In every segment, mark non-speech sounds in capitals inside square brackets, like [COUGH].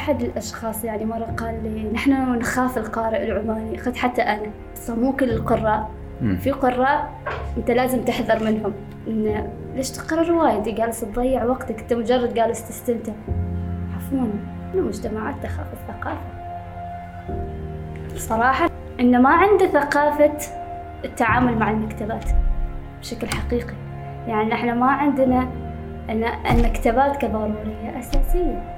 أحد الأشخاص يعني مرة قال لي نحن نخاف القارئ العماني. قد حتى أنا. مو كل القراء. في قراء أنت لازم تحذر منهم. إن ليش تقرأ رواية أنت جالس تضيع وقتك. أنت مجرد جالس تستمتع عفوا. المجتمعات تخاف الثقافة. صراحة إن ما عنده ثقافة التعامل مع المكتبات بشكل حقيقي. يعني إحنا ما عندنا أن المكتبات كضرورية أساسية.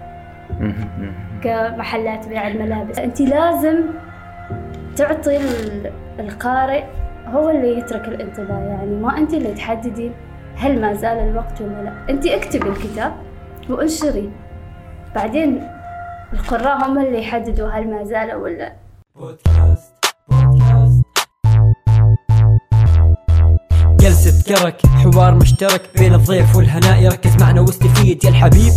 كمحلات بيع الملابس. أنت لازم تعطي القارئ هو اللي يترك الانطباع. يعني ما أنت اللي تحددي هل ما زال الوقت ولا لا. أنت اكتبي الكتاب وانشري. بعدين القراء هم اللي يحددوا هل ما زال ولا بودكاست بودكاست جلسة كرك. حوار مشترك بين الضيف والهناء يركز معنا واستفيد يا الحبيب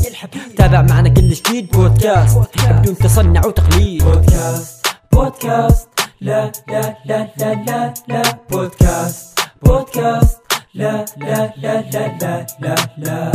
تابع معنا كل جديد. بودكاست بدون تصنع وتقليد. بودكاست بودكاست لا لا لا لا لا لا. بودكاست بودكاست لا لا لا لا لا لا لا.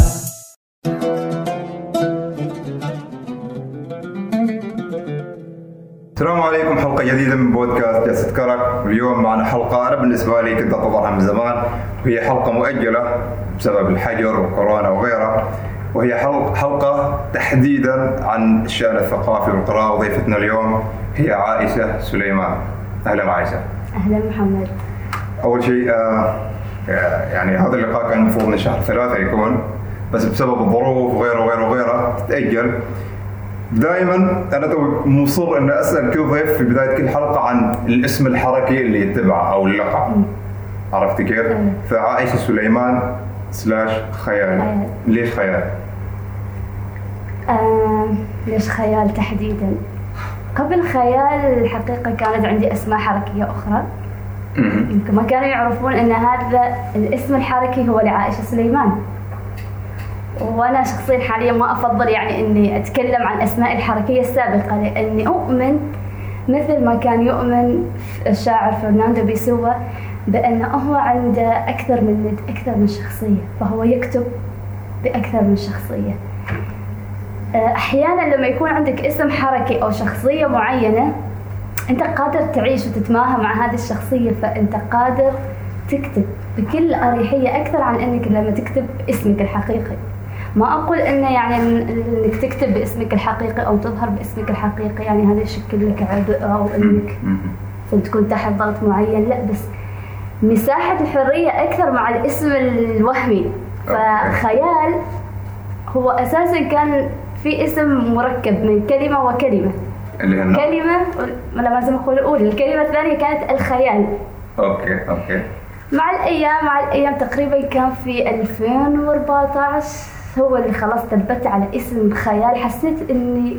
السلام عليكم حلقة جديدة من بودكاست جلسة كرك اليوم معنا حلقة أنا بالنسبة لي كنت أنتظرها من زمان. وهي حلقة مؤجلة بسبب الحجر وكورونا وغيرها. وهي حلقة تحديدا عن الشأن الثقافي والقراءة. وضيفتنا اليوم هي عائشة سليمان. أهلا عائشة. أهلا محمد. أول شيء آه يعني هذا اللقاء كان المفروض من شهر ثلاثة يكون بس بسبب الظروف وغيره وغيره وغيره تأجل دائما أنا تو مصر أن أسأل كل ضيف في بداية كل حلقة عن الاسم الحركي اللي يتبعه أو اللقب. عرفت كيف؟ فعائشة سليمان سلاش خيال. ليش خيال؟ آه ليش خيال تحديدا؟ قبل خيال الحقيقة كانت عندي أسماء حركية أخرى. يمكن ما كانوا يعرفون أن هذا الاسم الحركي هو لعائشة سليمان. وأنا شخصيا حاليا ما أفضل يعني إني أتكلم عن أسماء الحركية السابقة لأني أؤمن مثل ما كان يؤمن الشاعر فرناندو بيسوا بأنه هو عنده أكثر من أكثر من شخصية فهو يكتب بأكثر من شخصية. آه، أحيانا لما يكون عندك اسم حركي أو شخصية معينة أنت قادر تعيش وتتماهى مع هذه الشخصية فأنت قادر تكتب بكل أريحية أكثر عن أنك لما تكتب اسمك الحقيقي. ما أقول إنه يعني إنك تكتب باسمك الحقيقي أو تظهر باسمك الحقيقي يعني هذا يشكل لك عبء أو إنك تكون تحت ضغط معين. لا بس مساحة الحرية أكثر مع الاسم الوهمي. فخيال هو أساسا كان في اسم مركب من كلمة وكلمة. كلمة لا لازم أقول الأولى. الكلمة الثانية كانت الخيال. okay okay. مع الأيام مع الأيام تقريبا كان في 2014 هو اللي خلاص ثبت على اسم خيال حسيت اني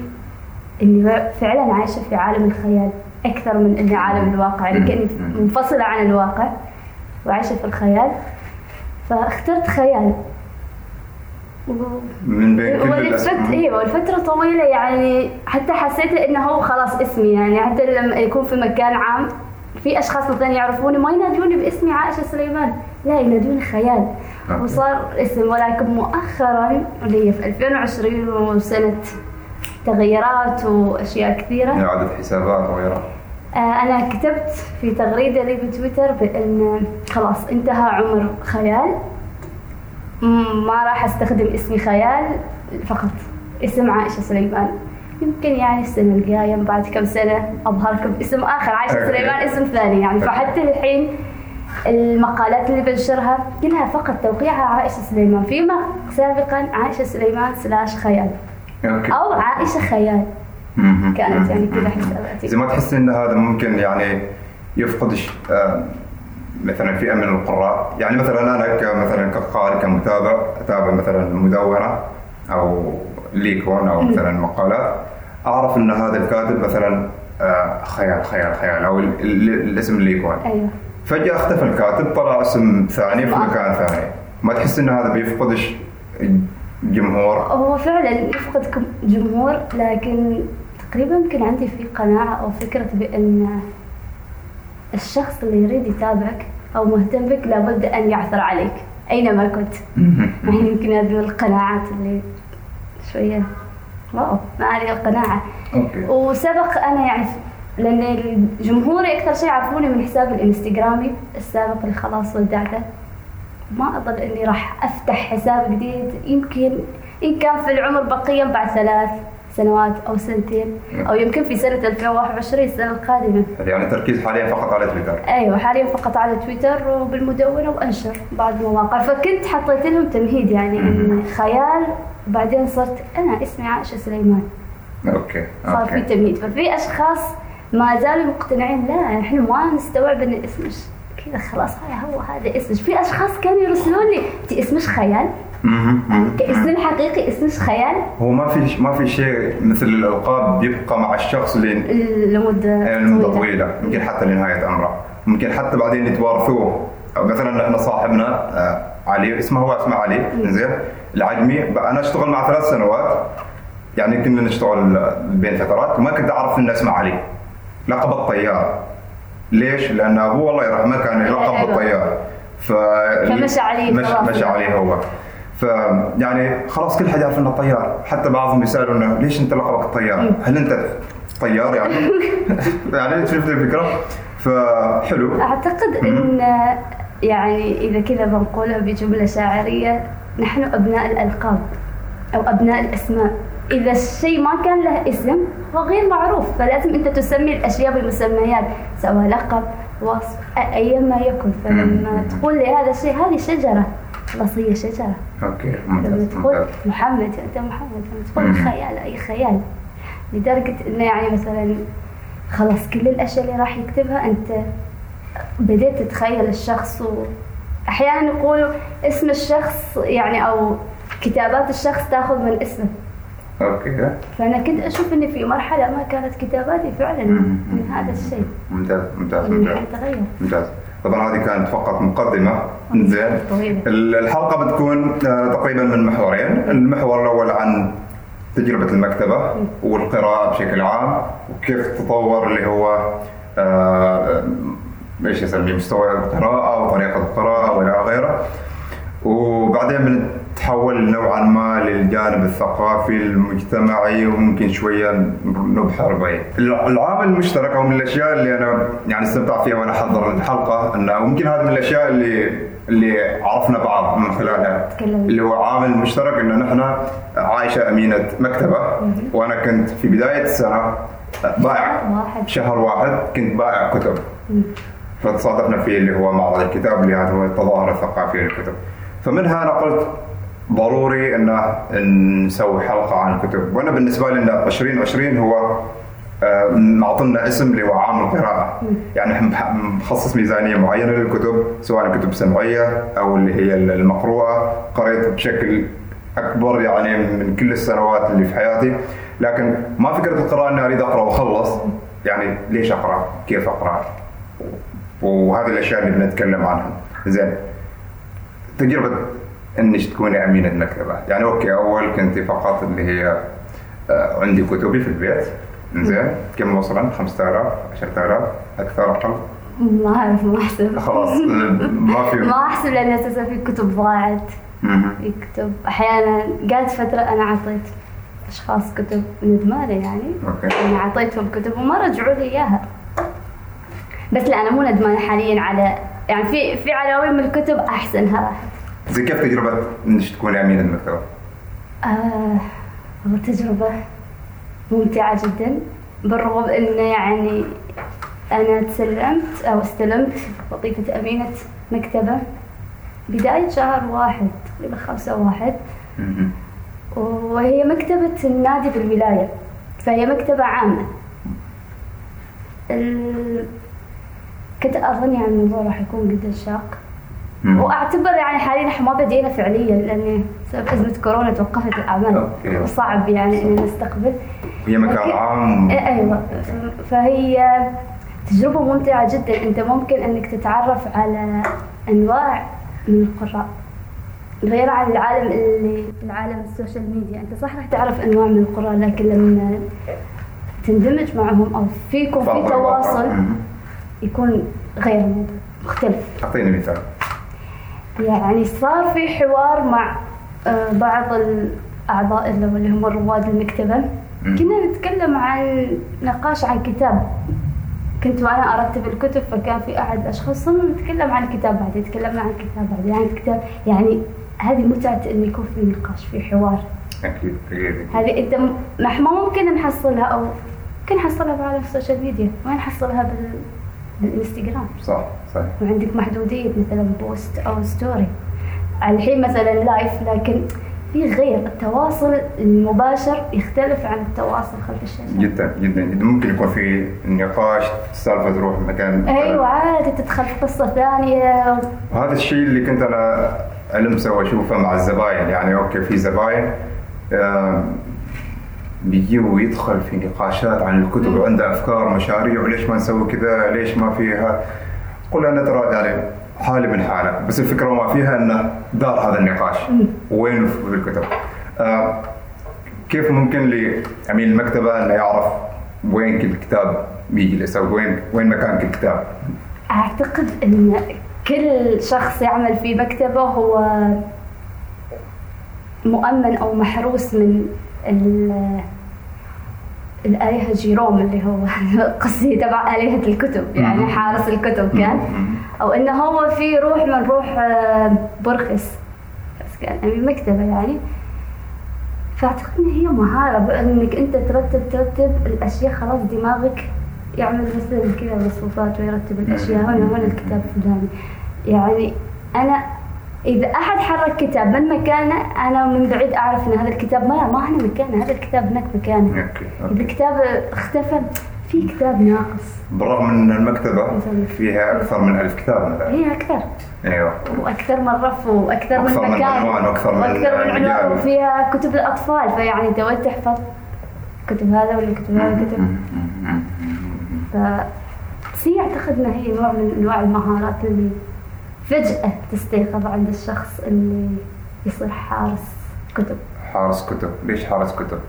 إني فعلا عايشة في عالم الخيال أكثر من إني عالم الواقع يعني كأني منفصلة عن الواقع وعايشة في الخيال. فاخترت خيال. من بين كل والفترة أيوه والفترة طويلة يعني حتى حسيت إنه هو خلاص اسمي يعني حتى لما يكون في مكان عام في أشخاص مثلا يعرفوني ما ينادوني باسمي عائشة سليمان. لا ينادوني خيال. وصار اسم ولكن مؤخرا اللي هي في 2020 وسنة تغييرات وأشياء كثيرة. اعادة حسابات وغيرها آه، أنا كتبت في تغريدة لي بتويتر بأن خلاص انتهى عمر خيال. ما راح أستخدم اسمي خيال فقط. اسم عائشة سليمان. يمكن يعني السنة الجاية بعد كم سنة أظهركم اسم آخر. عائشة سليمان اسم ثاني يعني. فحتى الحين المقالات اللي بنشرها كلها فقط توقيعها عائشة سليمان. فيما سابقا عائشة سليمان slash خيال. okay. أو عائشة خيال. كانت يعني كذا حساباتي إذا ما تحس إن هذا ممكن يعني يفقد آه، مثلا فئة من القراء. يعني مثلا أنا كمثلا كقارئ كمتابع أتابع مثلا مدونة أو ليكون أو مثلا مقالات أعرف إن هذا الكاتب مثلا آه، خيال خيال خيال أو الاسم ليكون. أيوه. فجأة اختفى الكاتب طلع اسم ثاني في مكان ثاني. ما تحس إن هذا بيفقدش الجمهور هو فعلا يفقد جمهور لكن تقريبا يمكن عندي في قناعة أو فكرة بأن الشخص اللي يريد يتابعك أو مهتم بك لابد أن يعثر عليك أينما كنت. يعني يمكن هذه القناعات اللي شوية wow ما هذه القناعة. okay. وسبق أنا يعني لأن جمهوري أكثر شيء يعرفوني من حسابي الإنستغرامي السابق اللي خلاص ودعته. ما أظن إني راح أفتح حساب جديد يمكن إن كان في العمر بقيا بعد ثلاث سنوات أو سنتين أو يمكن في سنة 2021 السنة القادمة. يعني التركيز حاليا فقط على تويتر. أيوه حاليا فقط على تويتر وبالمدونة وأنشر بعض المواقع. فكنت حطيت لهم تمهيد يعني ان خيال بعدين صرت أنا اسمي عائشة سليمان. okay صار في okay. تمهيد. ففي أشخاص ما زالوا مقتنعين لا إحنا ما نستوعب إن اسمش كذا خلاص هاي هو هذا اسمش في أشخاص كانوا يرسلون لي أنت اسمش خيال. يعني كاسم الحقيقي اسمش خيال؟ هو ما في ما في شيء مثل الألقاب بيبقى مع الشخص لين لمدة لمدة طويلة. يمكن حتى لنهاية عمره ممكن حتى بعدين يتوارثوه. مثلا إحنا صاحبنا آه، علي اسمه هو اسمه علي. زين؟ العجمي أنا أشتغل معه ثلاث سنوات. يعني كنا نشتغل بين فترات وما كنت أعرف ان اسمه علي. لقب الطيار ليش؟ لأن أبوه الله يرحمه كان يلقب. بالطيار ف فمشى عليه مش. مشى عليه هو ف يعني خلاص كل حد يعرف إنه طيار حتى بعضهم يسالونه ليش أنت لقبك الطيار؟ هل أنت طيار يعني؟ [LAUGHS] يعني شفت الفكرة؟ فحلو أعتقد إن يعني إذا كذا بنقولها بجملة شاعرية نحن أبناء الألقاب أو أبناء الأسماء إذا الشيء ما كان له اسم هو غير معروف فلازم أنت تسمي الأشياء بمسميات سواء لقب وصف أ- ايما يكن. فلما تقول لي هذا الشيء هذه شجرة. خلاص هي شجرة. أوكي لما تقول محمد أنت محمد. لما تقول. خيال أي خيال. لدرجة إنه يعني مثلا خلاص كل الأشياء اللي راح يكتبها أنت بديت تتخيل الشخص واحيانا يقولوا اسم الشخص يعني أو كتابات الشخص تأخذ من اسمه. أوكي. فأنا كنت أشوف إني في مرحلة ما كانت كتاباتي فعلا. من هذا الشيء. ممتاز ممتاز من ممتاز. ممتاز. طبعا هذه كانت فقط مقدمة. زين. الحلقة بتكون آه، تقريبا من محورين. المحور الأول عن تجربة المكتبة والقراءة بشكل عام وكيف تطور اللي هو آه، إيش يسميه مستوى القراءة وطريقة القراءة وإلى غيره وبعدين بنتحول نوعا ما للجانب الثقافي المجتمعي وممكن شوية نبحر به. العامل المشترك أو من الأشياء اللي أنا يعني استمتعت فيها وأنا أحضر الحلقة انه ممكن هذا من الأشياء اللي اللي عرفنا بعض من خلالها. اللي هو عامل مشترك ان نحن عايشة أمينة مكتبة وأنا كنت في بداية السنة بائع واحد. شهر واحد كنت بائع كتب فتصادفنا فيه اللي هو معرض الكتاب اللي هذا هو التظاهر الثقافي للكتب فمنها أنا قلت ضروري إن نسوي حلقة عن الكتب. وأنا بالنسبة لي إن 2020 هو آه، معطلنا اسم اللي هو عام القراءة يعني مخصص ميزانية معينة للكتب سواء كتب سمعية أو اللي هي المقروءة. قريت بشكل أكبر يعني من كل السنوات اللي في حياتي. لكن ما فكرة القراءة أني أريد أقرأ وأخلص. يعني ليش أقرأ؟ كيف أقرأ؟ وهذه الأشياء اللي بنتكلم عنها. زين. تجربة إنك تكوني أمينة مكتبه يعني أوكي أول كنت فقط اللي هي آه، عندي كتبي في البيت. زين كم وصلا؟ 5000 10000 أكثر أقل؟ ما أعرف ما أحسب. خلاص [LAUGHS] ما في. ما أحسب لأن أساسا في كتب ضاعت مهم. في كتب. أحيانا قعدت فترة أنا أعطيت أشخاص كتب ندمانة يعني. أوكي. اني أعطيتهم كتب وما رجعوا لي إياها. بس لا أنا مو ندمانة حاليا على يعني في في عناوين من الكتب أحسنها. زين كيف تجربه انك تكوني امينه مكتبه؟ آه والله تجربة ممتعة جدا بالرغم انه يعني أنا تسلمت أو استلمت وظيفة امينة مكتبة بداية شهر واحد تقريبا خمسة واحد. وهي مكتبة النادي بالولاية فهي مكتبة عامة ال... كنت أظن يعني الموضوع راح يكون جدا شاق. وأعتبر يعني حاليا إحنا ما بدينا فعليا لأن بسبب أزمة كورونا توقفت الأعمال. أوكي. وصعب يعني ان نستقبل. هي مكان عام. إيه، أيوه. فهي تجربة ممتعة جدا. أنت ممكن إنك تتعرف على أنواع من القراء غير عن العالم اللي العالم السوشيال ميديا. أنت صح راح تعرف أنواع من القراء لكن لما تندمج معهم أو فيكم في تواصل. يكون غير مختلف. أعطيني مثال. يعني صار في حوار مع آه، بعض ال- اعضاء اللي هم رواد المكتبة. مم. كنا نتكلم عن نقاش عن كتاب. كنت وأنا أرتب الكتب فكان في أحد الاشخاص صرنا نتكلم عن الكتاب بعدين تكلمنا عن الكتاب بعدين عن الكتاب يعني هذه متعة انه يكون في نقاش في حوار. أكيد أكيد. هذه أنت ما ما ممكن نحصلها أو ممكن نحصلها بعالم ال social media. ما نحصلها بال... بالانستغرام صح صح وعندك محدودية مثلا post أو story. الحين مثلا live لكن في غير. التواصل المباشر يختلف عن التواصل خلف الشاشة. جدا جدا جدا. ممكن يكون في نقاش السالفه تروح مكان أيوة عادي تدخل في قصة ثانية. وهذا الشيء اللي كنت أنا ألمسه وأشوفه مع الزباين. يعني okay في زباين آم، بيجي ويدخل في نقاشات عن الكتب وعنده أفكار مشاريع وليش ما نسوي كذا ليش ما فيها؟ قل أنا ترى يعني حالي من حالة بس الفكرة ما فيها إنه دار هذا النقاش. وين في الكتب؟ آه، كيف ممكن لعميل المكتبة إنه يعرف وين كل كتاب بيجلس أو وين وين مكان كل كتاب؟ أعتقد أن كل شخص يعمل في مكتبة هو مؤمن أو محروس من الآلهة جيروم اللي هو [LAUGHS] قصدي تبع آلهة الكتب يعني. حارس الكتب كان. أو إنه هو في روح من روح آه، برخس بس كان أمين مكتبة يعني. فأعتقد إن هي مهارة بأنك أنت ترتب ترتب الأشياء خلاص دماغك يعمل مثل كذا مصفوفات ويرتب الأشياء. هنا هنا الكتاب الفلاني. يعني أنا إذا أحد حرك كتاب من مكانه أنا من بعيد أعرف إن هذا الكتاب ما ما هنا مكانه هذا الكتاب هناك مكانه. أوكي إذا الكتاب اختفى في كتاب ناقص. بالرغم إن المكتبة فيها أكثر من ألف كتاب مثلا. هي أكثر. أيوه. وأكثر من رف وأكثر من أكثر من مكان عنوان وأكثر من وأكثر من عنوان. وفيها كتب الأطفال فيعني انت وين تحفظ كتب هذا ولا كتب هذا كتب. ف بس هي أعتقد إنها هي نوع من أنواع المهارات اللي فجأة تستيقظ عند الشخص اللي يصير حارس كتب. حارس كتب. ليش حارس كتب؟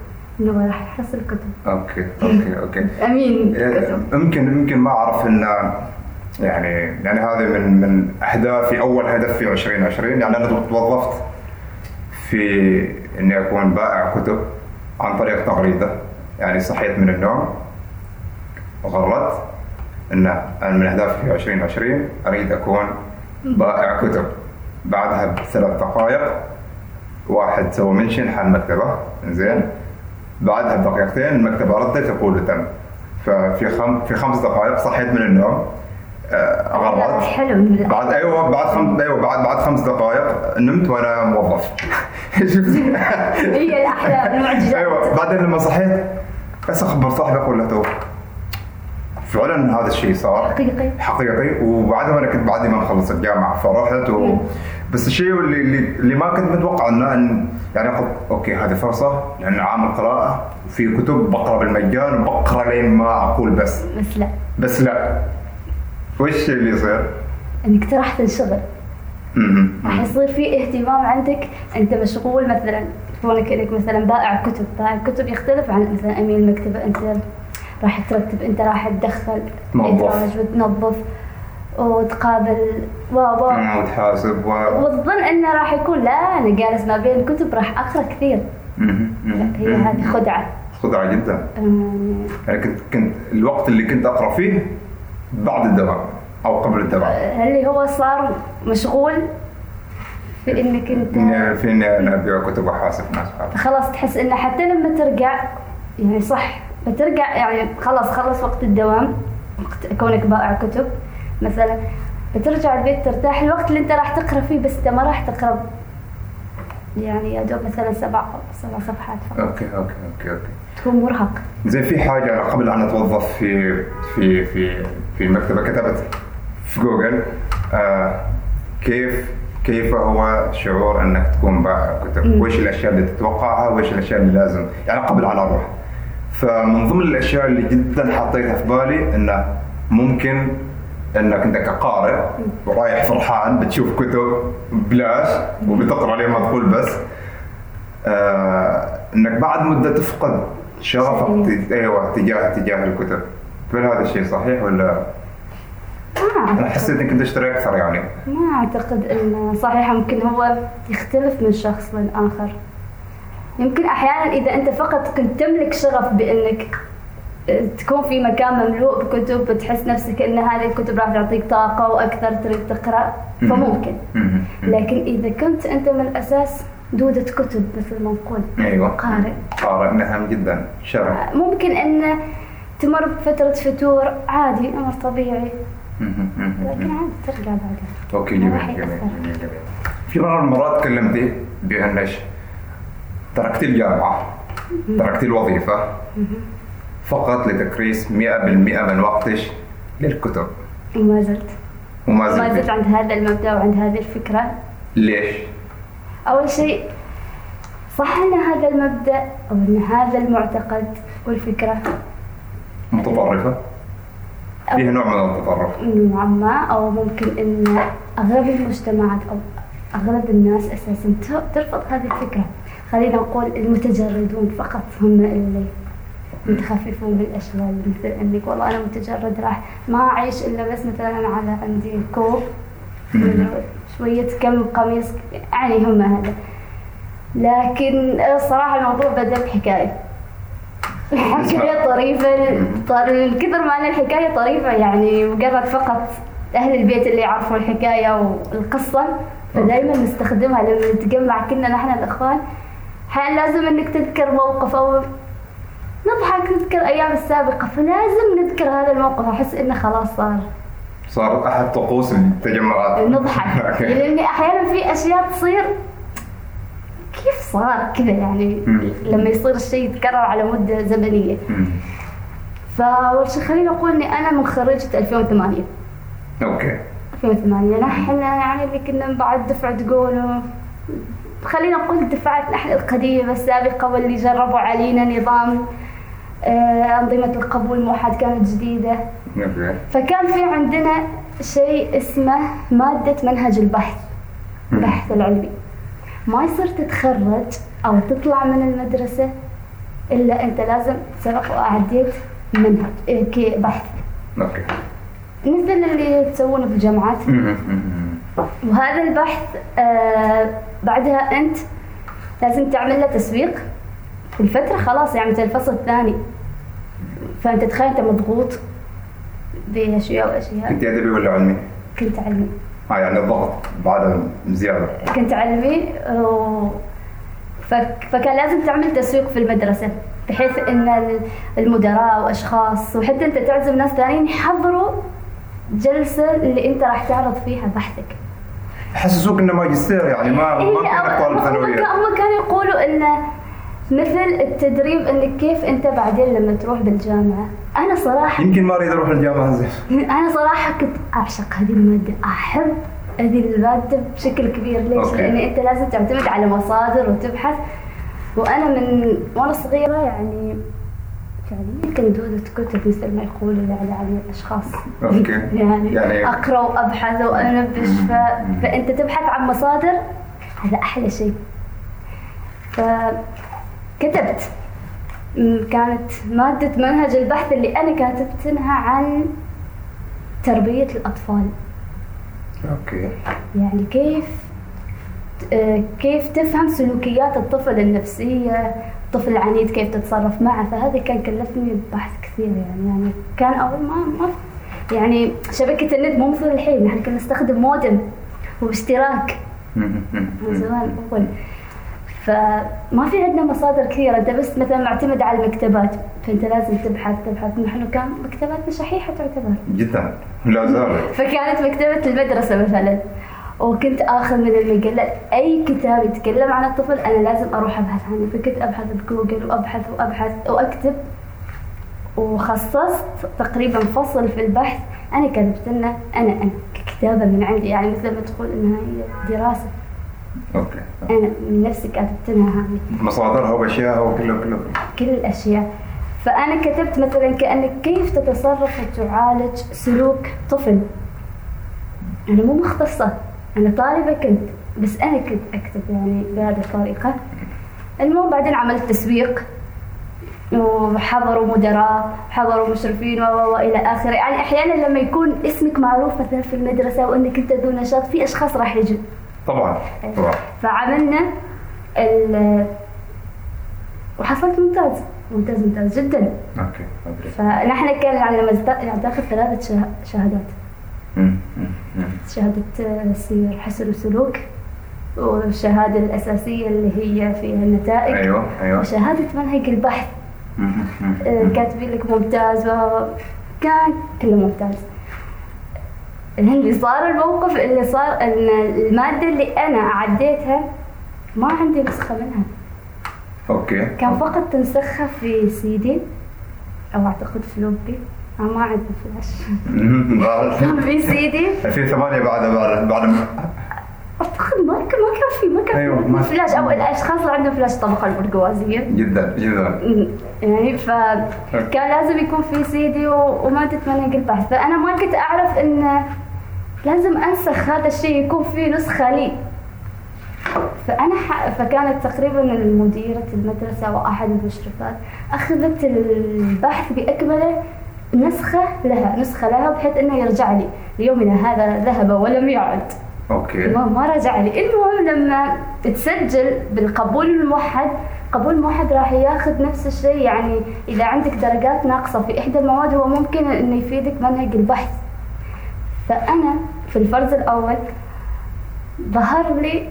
إنه راح يحرس الكتب. okay okay [LAUGHS] okay. أمين إيه، كتب. يمكن يمكن ما أعرف إن يعني يعني هذه من من أهدافي أول هدف في 2020 يعني أنا توظفت في إني أكون بائع كتب عن طريق تغريدة. يعني صحيت من النوم وقررت إن أنا من أهدافي في 2020 أريد أكون بائع كتب. بعدها بثلاث دقائق واحد سوى منشن حال المكتبه زين. بعدها بدقيقتين المكتبه ردت تقول تم. ففي خم... في خمس دقائق صحيت من النوم. آه، غرت حلو. بعد أيوه بعد خم... أيوه بعد بعد خمس دقائق نمت وأنا موظف. [LAUGHS] شفت؟ هي الاحلام المعجزات أيوه. بعدين لما صحيت بس أخبر صاحبي أقول له تو فعلا هذا الشيء صار. حقيقي. حقيقي. وبعدها أنا كنت بعدي ما مخلص الجامعة فرحت و... بس الشيء اللي, اللي ما كنت متوقع إنه ان يعني اخذ أوكي هذه فرصة لأن عام القراءة وفي كتب بقرأ بالمجان وبقرأ لين ما أقول بس. بس لا. بس لا. وش اللي يصير؟ إنك تروح تنشغل. راح يصير في اهتمام عندك. أنت مشغول مثلا كونك انك مثلا بائع كتب. بائع كتب يختلف عن مثلا امين المكتبه أنت راح ترتب انت راح تدخل. ادراج وتنظف وتقابل و و مم، وتحاسب و وتظن انه راح يكون لا أنا جالس ما بين الكتب راح أقرأ كثير. لا. هي هذه خدعة خدعة جدا يعني كنت كنت الوقت اللي كنت أقرأ فيه بعد الدوام أو قبل الدوام اللي هو صار مشغول في انك انت في إني أنا أبيع كتب وأحاسب ناس. خلاص تحس إنه حتى لما ترجع يعني صح بترجع يعني خلاص خلص وقت الدوام وقت كونك بائع كتب مثلا بترجع البيت ترتاح. الوقت اللي انت راح تقرأ فيه بس انت ما راح تقرأ يعني يا دوب مثلا سبع سبع صفحات فقط. أوكي أوكي أوكي أوكي. تكون مرهق. زي في حاجة أنا قبل أن أتوظف في في في في المكتبة؟ كتبت في جوجل آه كيف كيف هو شعور أنك تكون بائع كتب؟ مم. وإيش الأشياء اللي تتوقعها؟ وإيش الأشياء اللي لازم يعني قبل أن أروح؟ فمن ضمن الأشياء اللي جدا حطيتها في بالي أنه ممكن إنك أنت كقارئ ورايح فرحان بتشوف كتب ببلاش وبتقرأ لين ما تقول بس آه إنك بعد مدة تفقد شغفك أيوه تجاه تجاه الكتب. هل هذا الشيء صحيح ولا؟ ما أنا أعتقد حسيت إنك أنت تشتري أكثر يعني. ما أعتقد إنه صحيح ممكن هو يختلف من شخص للآخر يمكن أحيانا إذا أنت فقط كنت تملك شغف بإنك تكون في مكان مملوء بكتب بتحس نفسك إن هذه الكتب راح تعطيك طاقة وأكثر تريد تقرأ فممكن. لكن إذا كنت أنت من الأساس دودة كتب مثل ما نقول أيوه. قارئ. قارئ نعم جدا. شرف. ممكن إن تمر بفترة فتور عادي أمر طبيعي. لكن عادي ترجع بعدها okay جميل جميل. جميل جميل. في من المرات تكلمتي بانك تركت الجامعة تركت الوظيفة. فقط لتكريس 100% من وقتك للكتب. وما زلت. وما ما زلت زلت عند هذا المبدأ وعند هذه الفكرة؟ ليش؟ أول شيء صح أن هذا المبدأ أو أن هذا المعتقد والفكرة؟ متطرفة؟ فيه نوع من التطرف. نوعا ما أو ممكن أن أغلب المجتمعات أو أغلب الناس أساسا ترفض هذه الفكرة. خلينا نقول المتجردون فقط هم اللي متخففون الأشياء مثل أنك والله أنا متجرد راح ما أعيش إلا بس مثلا على عندي كوب شوية كم قميص يعني هم هذا. لكن الصراحة الموضوع بدأ بحكاية. الحكاية طريفة طر- من كثر ما أن الحكاية طريفة يعني مجرد فقط أهل البيت اللي يعرفوا الحكاية والقصة فدائما نستخدمها لما نتجمع كنا نحن الإخوان حال لازم إنك تذكر موقف أو نضحك نذكر أيام السابقة؟ فلازم نذكر هذا الموقف. أحس إنه خلاص صار. صار أحد طقوس التجمعات نضحك. [LAUGHS] okay. لأن أحيانا في أشياء تصير كيف صار كذا يعني؟ مم. لما يصير الشيء يتكرر على مدة زمنية. فأول شيء خليني أقول إني أنا من خريجة 2008 okay. 2008 نحن يعني اللي كنا بعد دفعه جولو خلينا نقول الدفعات نحن القديمه السابقه واللي جربوا علينا نظام آه، أنظمة القبول الموحد كانت جديدة. فكان في عندنا شيء اسمه مادة منهج البحث البحث العلمي. ما يصير تتخرج أو تطلع من المدرسة إلا أنت لازم سبق وأعديت منهج إيه، كي بحث. أوكي. مثل اللي تسوونه في الجامعات. وهذا البحث آه بعدها أنت لازم تعمل له تسويق. في الفترة خلاص يعني زي الفصل الثاني. فأنت تخيل أنت مضغوط بأشياء وأشياء. كنت أدبي ولا علمي؟ كنت علمي. آه يعني الضغط بعد زياده كنت علمي و... فك... فكان لازم تعمل تسويق في المدرسة بحيث إن ال- المدراء وأشخاص وحتى أنت تعزم ناس ثانيين يحضروا جلسة اللي أنت راح تعرض فيها بحثك. حسسوك إنه ماجستير يعني ما إيه، ما كانك طالب ثانويه هم كانوا يقولوا إنه مثل التدريب إنك كيف أنت بعدين لما تروح بالجامعة. أنا صراحة يمكن ما أريد أروح الجامعة زين [LAUGHS] أنا صراحة كنت أعشق هذه المادة أحب هذه المادة بشكل كبير ليش؟ أوكي. لأن أنت لازم تعتمد على مصادر وتبحث وأنا من وأنا صغيرة يعني فعليا كنت دودة كتب مثل ما يقولوا يعني على الأشخاص. okay. [LAUGHS] يعني, يعني- أقرأ وأبحث وأنبش ف... فأنت تبحث عن مصادر هذا أحلى شيء. فكتبت كانت مادة منهج البحث اللي أنا كاتبتنها عن تربية الأطفال. okay. يعني كيف آه، كيف تفهم سلوكيات الطفل النفسية الطفل العنيد كيف تتصرف معه فهذا كان كلفني بحث كثير يعني. يعني كان أول ما ما يعني شبكة النت مو مثل الحين نحن كنا نستخدم مودم واشتراك. من زمان أول. فما في عندنا مصادر كثيرة. أنت بس مثلا معتمد على المكتبات فأنت لازم تبحث تبحث. نحن كان مكتباتنا شحيحة تعتبر. جدا. لا زالت. فكانت مكتبة المدرسة مثلا. وكنت آخذ من المجلات أي كتاب يتكلم عن الطفل أنا لازم أروح أبحث عنه. فكنت أبحث بجوجل وأبحث وأبحث وأكتب. وخصصت تقريبا فصل في البحث. أنا كتبت لنا أنا أنا ككتابة من عندي يعني مثل ما تقول إنها هي دراسة. أوكي. أنا من نفسي كتبت لها هذه. مصادرها وأشياءها وكله كله كل الأشياء. فأنا كتبت مثلا كأنك كيف تتصرف وتعالج سلوك طفل. أنا مو مختصة. أنا طالبة كنت بس أنا كنت أكتب يعني بهذه الطريقة. المهم بعدين عملت تسويق. وحضروا مدراء حضروا مشرفين و والى آخره. يعني أحيانا لما يكون اسمك معروف مثلا في المدرسة وإنك أنت ذو نشاط في أشخاص راح يجوا طبعا طبعا. فعملنا ال- وحصلت ممتاز. ممتاز ممتاز جدا. okay okay فنحن كان يعني لما يعني تاخذ ثلاثة شه- شهادات. شهادة سير حسن وسلوك والشهادة الأساسية اللي هي فيها النتائج. أيوه أيوه. وشهادة منهج البحث. آه،. كاتبين لك ممتاز وكان كله ممتاز. اللي صار الموقف اللي صار إن المادة اللي أنا عديتها ما عندي نسخة منها. okay. كان فقط تنسخها في سيدي أو أعتقد floppy أنا ما عندي فلاش [LAUGHS] كان في سيدي 2008 بعد بعد بعد ما- أعتقد ما ما كان في ما كان في ما- فلاش أو الاشخاص اللي عندهم فلاش الطبقة البرجوازية جدا جدا. يعني فكان لازم يكون في سيدي ومادة منهج البحث فأنا ما كنت أعرف إن لازم أنسخ هذا الشيء يكون في نسخة لي. فأنا ح... فكانت تقريبا مديرة المدرسة وأحد المشرفات أخذت البحث بأكمله نسخة لها نسخة لها بحيث إنه يرجع لي ليومنا هذا ذهب ولم يعد. أوكي. ما ما رجع لي. المهم لما تسجل بالقبول الموحد قبول موحد راح ياخذ نفس الشيء. يعني إذا عندك درجات ناقصة في إحدى المواد هو ممكن إنه يفيدك منهج البحث. فأنا في الفرز الأول ظهر لي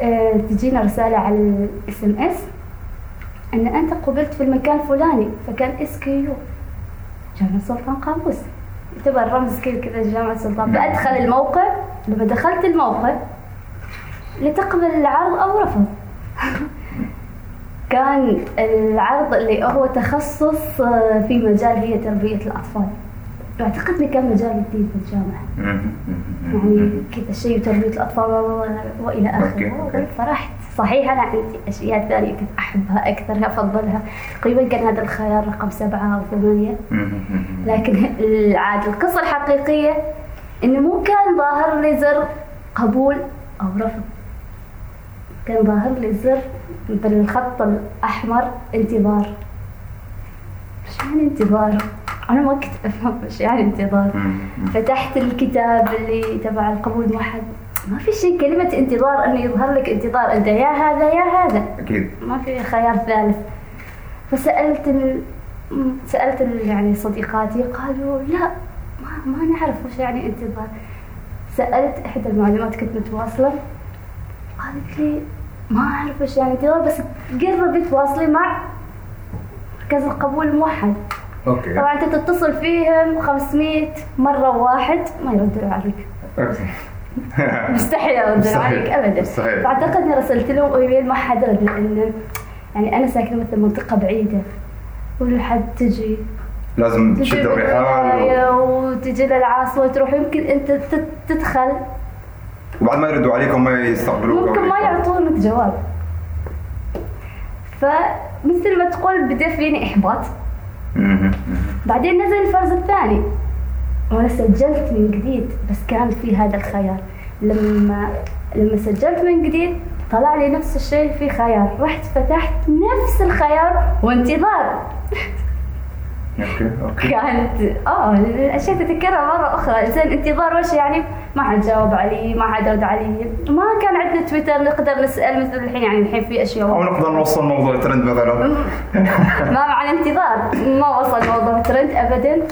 آه، تجينا رسالة على ال SMS إن أنت قبلت في المكان الفلاني فكان SQ جامعه سلطان قابوس يعتبر رمز كذا كذا جامعه سلطان فادخل الموقع لما دخلت الموقع لتقبل العرض أو رفض [LAUGHS] كان العرض اللي هو تخصص آه، في مجال هي تربية الأطفال. أعتقد إنه كان مجال جديد في مم. يعني كذا شيء تربية الأطفال وإلى آخره. فرحت. صحيح أنا عندي أشياء ثانية كنت أحبها أكثر أفضلها تقريبا كان هذا الخيار رقم سبعة أو ثمانية. لكن عاد القصة الحقيقية إنه مو كان ظاهر لي زر قبول أو رفض كان ظاهر لي زر بالخط الأحمر انتظار إيش يعني انتظار؟ أنا ما كنت أفهم إيش يعني انتظار. فتحت الكتاب اللي تبع القبول الموحد ما في شيء كلمة انتظار انه يظهر لك انتظار أنت يا هذا يا هذا. أكيد. ما في خيار ثالث. فسألت ال... سألت ال... يعني صديقاتي قالوا لا ما, ما نعرف وش يعني انتظار. سألت إحدى المعلمات كنت متواصلة. قالت لي ما أعرف وش يعني انتظار بس قربي تواصلي مع مركز القبول الموحد أوكي. طبعا أنت تتصل فيهم 500 مرة واحد ما يردوا عليك. [LAUGHS] مستحيل مستحيل. عليك ابدا مستحيل. فأعتقد إني رسلت لهم ايميل ما حد رد لأن يعني أنا ساكنة مثل منطقة بعيدة ولا حد تجي لازم تشد الرحال و- وتجي للعاصمة وتروح يمكن أنت تدخل وبعد ما يردوا عليك وما يستقبلوك ممكن ما يعطونك جواب فمثل ما تقول بدا فيني احباط. بعدين نزل الفرز الثاني وأنا سجلت من جديد بس كان في هذا الخيار. لما لما سجلت من جديد طلع لي نفس الشيء في خيار. رحت فتحت نفس الخيار وانتظار. okay okay. كانت آه الأشياء تتكرر مرة أخرى. زين انتظار وش يعني؟ ما حد جاوب علي ما حد رد علي. ما كان عندنا تويتر نقدر نسأل مثل الحين يعني الحين في أشياء أو نقدر نوصل موضوع ترند مثلا. [LAUGHS] ما معنى انتظار. ما وصل موضوع ترند ابدا.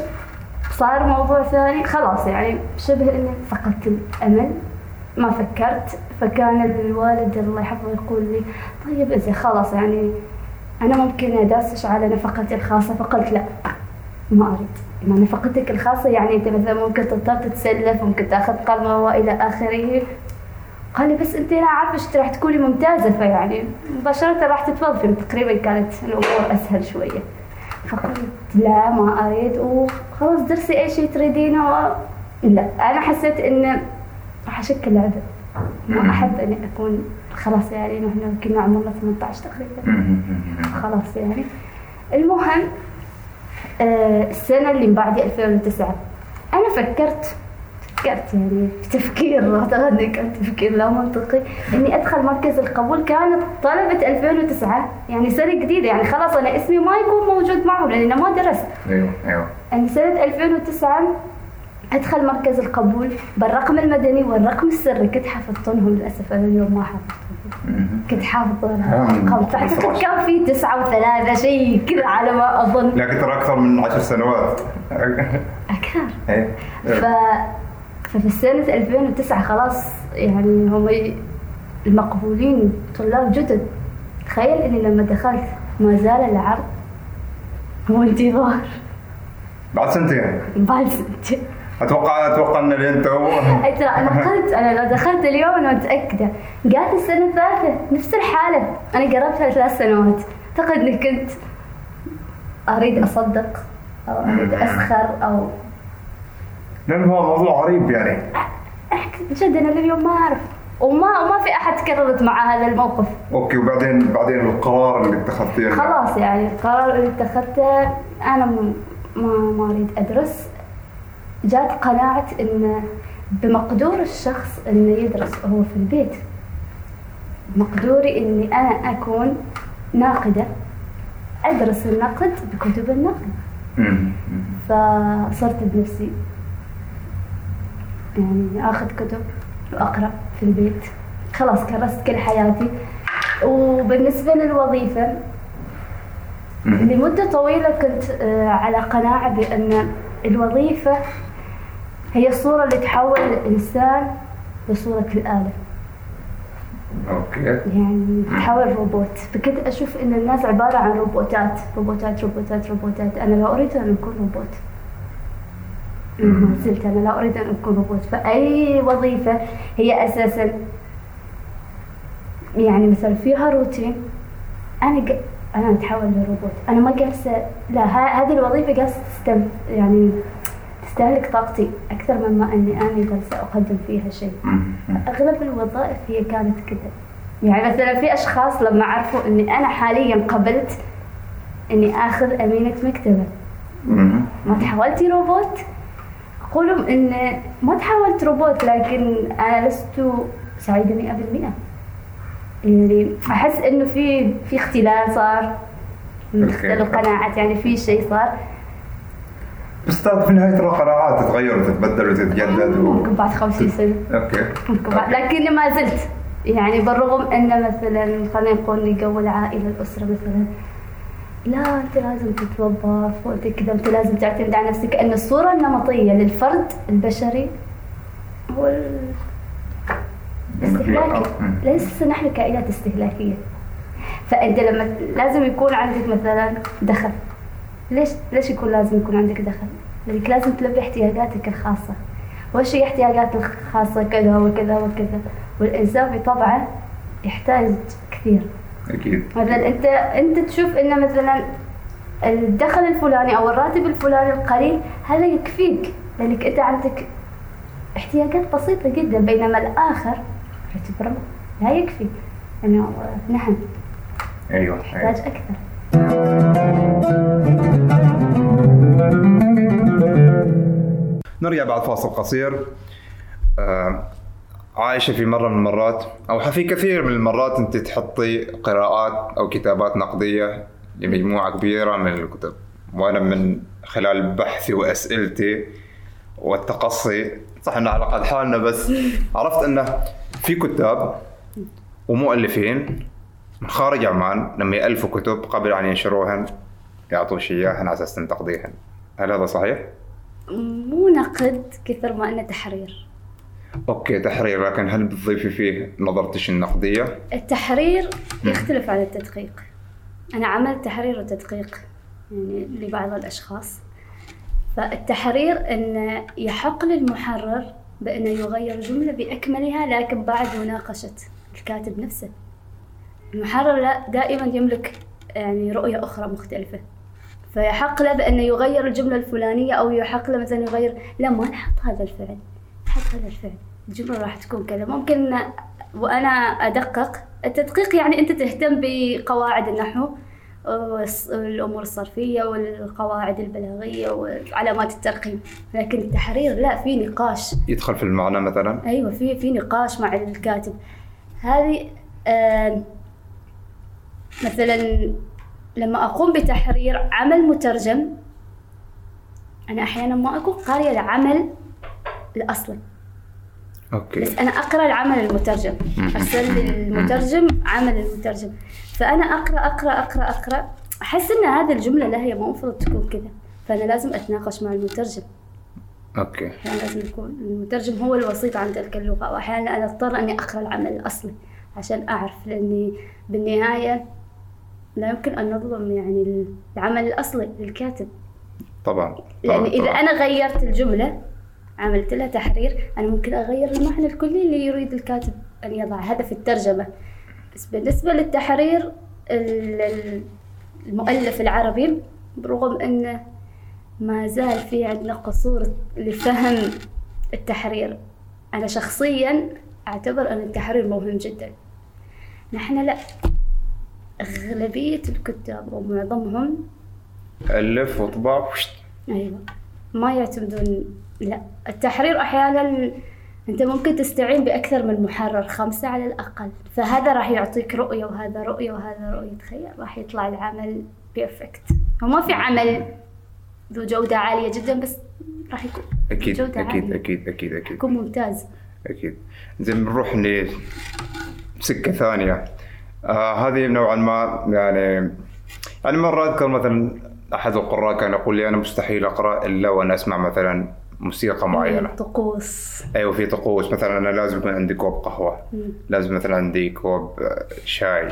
صار موضوع ثاني. خلاص يعني شبه إني فقدت الأمل ما فكرت. فكان الوالد الله يحفظه يقول لي طيب زين خلاص يعني أنا ممكن اداسش على نفقتي الخاصة. فقلت لا ما أريد. ما نفقتك الخاصة يعني أنت مثلا ممكن تضطر تتسلف ممكن تأخذ قلمه والى آخره. قال لي بس أنت أنا عارفة إيش راح تكوني ممتازة. فيعني مباشرة راح تتوظفي تقريبا كانت الأمور أسهل شوية. فقلت لا ما أريد. وخلاص درسي أي شيء تريدينه. و... لا أنا حسيت ان راح اشكل لعبه ما أحب إني أكون خلاص يعني نحن كنا عمرنا 18 تقريبا. خلاص يعني. المهم آه السنة اللي من بعد 2009 أنا فكرت فكرت يعني في تفكير أعتقد إنه كان تفكير لا منطقي. إني أدخل مركز القبول كانت طلبة 2009 يعني سنة جديدة يعني خلاص أنا اسمي ما يكون موجود معهم أنا ما درست. أيوه أيوه. يعني سنة 2009 أدخل مركز القبول بالرقم المدني والرقم السري كنت حفظتهم للأسف أنا اليوم ما حفظتهم كنت حافظة. الأرقام فأعتقد كان في تسعة وثلاثة شيء كذا على ما أظن. لكن ترى أكثر من عشر سنوات. أكثر. إيه. ف... ففي سنة 2009 خلاص يعني هم المقبولين طلاب جدد. تخيل إني لما دخلت ما زال العرض هو انتظار. بعد سنتين؟ بعد سنتين. أتوقع أتوقع إن اللي انت [LAUGHS] أي ترى أنا [LAUGHS] قلت أنا لو دخلت اليوم أنا متأكدة. قالت السنة الثالثة نفس الحالة. أنا قربتها ثلاث سنوات. أعتقد إني كنت أريد أصدق أو أريد أسخر أو لأن هو موضوع غريب يعني. جد أنا لليوم ما أعرف. وما وما في أحد تكررت مع هذا الموقف. أوكي وبعدين بعدين القرار اللي اتخذتيه خلاص يعني القرار اللي اتخذته أنا ما ما أريد أدرس. جات قناعة إن بمقدور الشخص انه يدرس وهو في البيت مقدوري إني أنا أكون ناقدة أدرس النقد بكتب النقد. فصرت بنفسي يعني آخذ كتب وأقرأ في البيت. خلاص كرست كل حياتي. وبالنسبة للوظيفة لمدة طويلة كنت آه، على قناعة بأن الوظيفة هي الصورة اللي تحول الإنسان لصورة الآلة. okay. يعني تحول روبوت. فكنت أشوف أن الناس عبارة عن روبوتات روبوتات روبوتات روبوتات. أنا لا أريد أن أكون روبوت. ما زلت أنا لا أريد أن أكون روبوت فأي وظيفة هي أساسا يعني مثلا فيها روتين. أنا ج... أنا اتحول لروبوت. أنا ما جالسه لا ه- هذه الوظيفة جالسه تستم يعني تستهلك طاقتي أكثر مما اني أنا جالسه اقدم فيها شيء. أغلب الوظائف هي كانت كذا يعني مثلا في أشخاص لما عرفوا إني أنا حاليا قبلت إني آخذ أمينة مكتبة. مم. ما تحولتي روبوت؟ قولوا إن ما تحولت روبوت لكن أنا لست سعيده 100% يعني أحس إنه في في اختلال صار. اختلاف القناعات يعني في شيء صار. بس في النهايه ترى قناعات تتغير وتتبدل وتتجدد و... ممكن بعد 50 سنة. okay. ممكن بعد لكني ما زلت. يعني بالرغم إن مثلا خلينا نقول جو العائلة الأسرة مثلا لا أنت لازم تتوظف وانت كذا أنت لازم تعتمد على نفسك ان الصورة النمطية للفرد البشري هو ال- الاستهلاكي مم. ليس نحن كائنات استهلاكية. فأنت لما لازم يكون عندك مثلا دخل. ليش ليش يكون لازم يكون عندك دخل؟ لأنك لازم تلبي احتياجاتك الخاصة. وش هي احتياجات الخاصة؟ كذا وكذا وكذا. والانسان بطبعه يحتاج كثير. أكيد. مثلا انت أنت تشوف ان مثلا الدخل الفلاني أو الراتب الفلاني القليل هذا يكفيك لأنك أنت عندك احتياجات بسيطة جدا بينما الآخر راتب لا يكفي. انه نعم. أيوه يحتاج أيوة. أكثر. نرجع بعد فاصل قصير. آه، عايشة في مرة من المرات أو في كثير من المرات أنت تحطي قراءات أو كتابات نقدية لمجموعة كبيرة من الكتب وأنا من خلال بحثي وأسئلتي والتقصي صح إنه على قد حالنا بس [LAUGHS] عرفت أنه في كتاب ومؤلفين من خارج عمان لما يألفوا كتب قبل أن ينشروهن يعطوش إياهن على أساس تنتقديهن هل هذا صحيح؟ مو نقد كثر ما إنه تحرير أوكي تحرير لكن هل بتضيفي فيه نظرتش النقدية؟ التحرير يختلف عن التدقيق. أنا عملت تحرير وتدقيق يعني لبعض الأشخاص. فالتحرير أن يحق للمحرر بأنه يغير جملة بأكملها لكن بعد مناقشة الكاتب نفسه. المحرر لا دائما يملك يعني رؤية أخرى مختلفة. فيحق له بأنه يغير الجملة الفلانية أو يحق له مثلا يغير لا ما نحط هذا الفعل. نحط هذا الفعل الجملة راح تكون كذا. ممكن وأنا أدقق. التدقيق يعني أنت تهتم بقواعد النحو والأمور الصرفية والقواعد البلاغية وعلامات الترقيم. لكن التحرير لا في نقاش. يدخل في المعنى مثلا؟ أيوه في في نقاش مع الكاتب. هذه آه مثلا لما أقوم بتحرير عمل مترجم أنا أحيانا ما أكون قارية العمل الاصلي okay. بس أنا أقرأ العمل المترجم. ارسل لي المترجم عمل المترجم. فأنا أقرأ أقرأ أقرأ أقرأ. أحس إن هذه الجملة لا هي المفروض تكون كذا. فأنا لازم أتناقش مع المترجم. okay. أحيانا لازم يكون المترجم هو الوسيط عن تلك اللغة وأحيانا أنا أضطر إني أقرأ العمل الأصلي عشان أعرف لأني بالنهاية لا يمكن أن نظلم يعني العمل الأصلي للكاتب. طبعا لأن طبعاً، إذا طبعاً. أنا غيرت الجملة عملت لها تحرير أنا ممكن أغير المعنى الكلي اللي يريد الكاتب أن يضع هذا في الترجمة. بس بالنسبة للتحرير ال- ال- المؤلف العربي برغم انه ما زال في عندنا قصور لفهم التحرير أنا شخصيا أعتبر أن التحرير مهم جدا. نحن لا. أغلبية الكتاب ومعظمهم ألف وطباع. أيوه. ما يعتمدون لا. التحرير أحيانا أنت ممكن تستعين بأكثر من محرر خمسة على الأقل. فهذا راح يعطيك رؤية وهذا رؤية وهذا رؤية. تخيل راح يطلع العمل بيرفكت وما في عمل ذو جودة عالية جدا بس راح يكون أكيد جودة أكيد عالية. أكيد أكيد أكيد. يكون ممتاز. أكيد. زين بنروح لسكه ثانية. آه هذه نوعا ما يعني يعني مرة أذكر مثلا أحد القراء كان يقول لي أنا مستحيل أقرأ إلا وأنا أسمع مثلا موسيقى معينة. طقوس. أيوه في طقوس. مثلا أنا لازم يكون عندي كوب قهوة. لازم مثلا عندي كوب آه، شاي.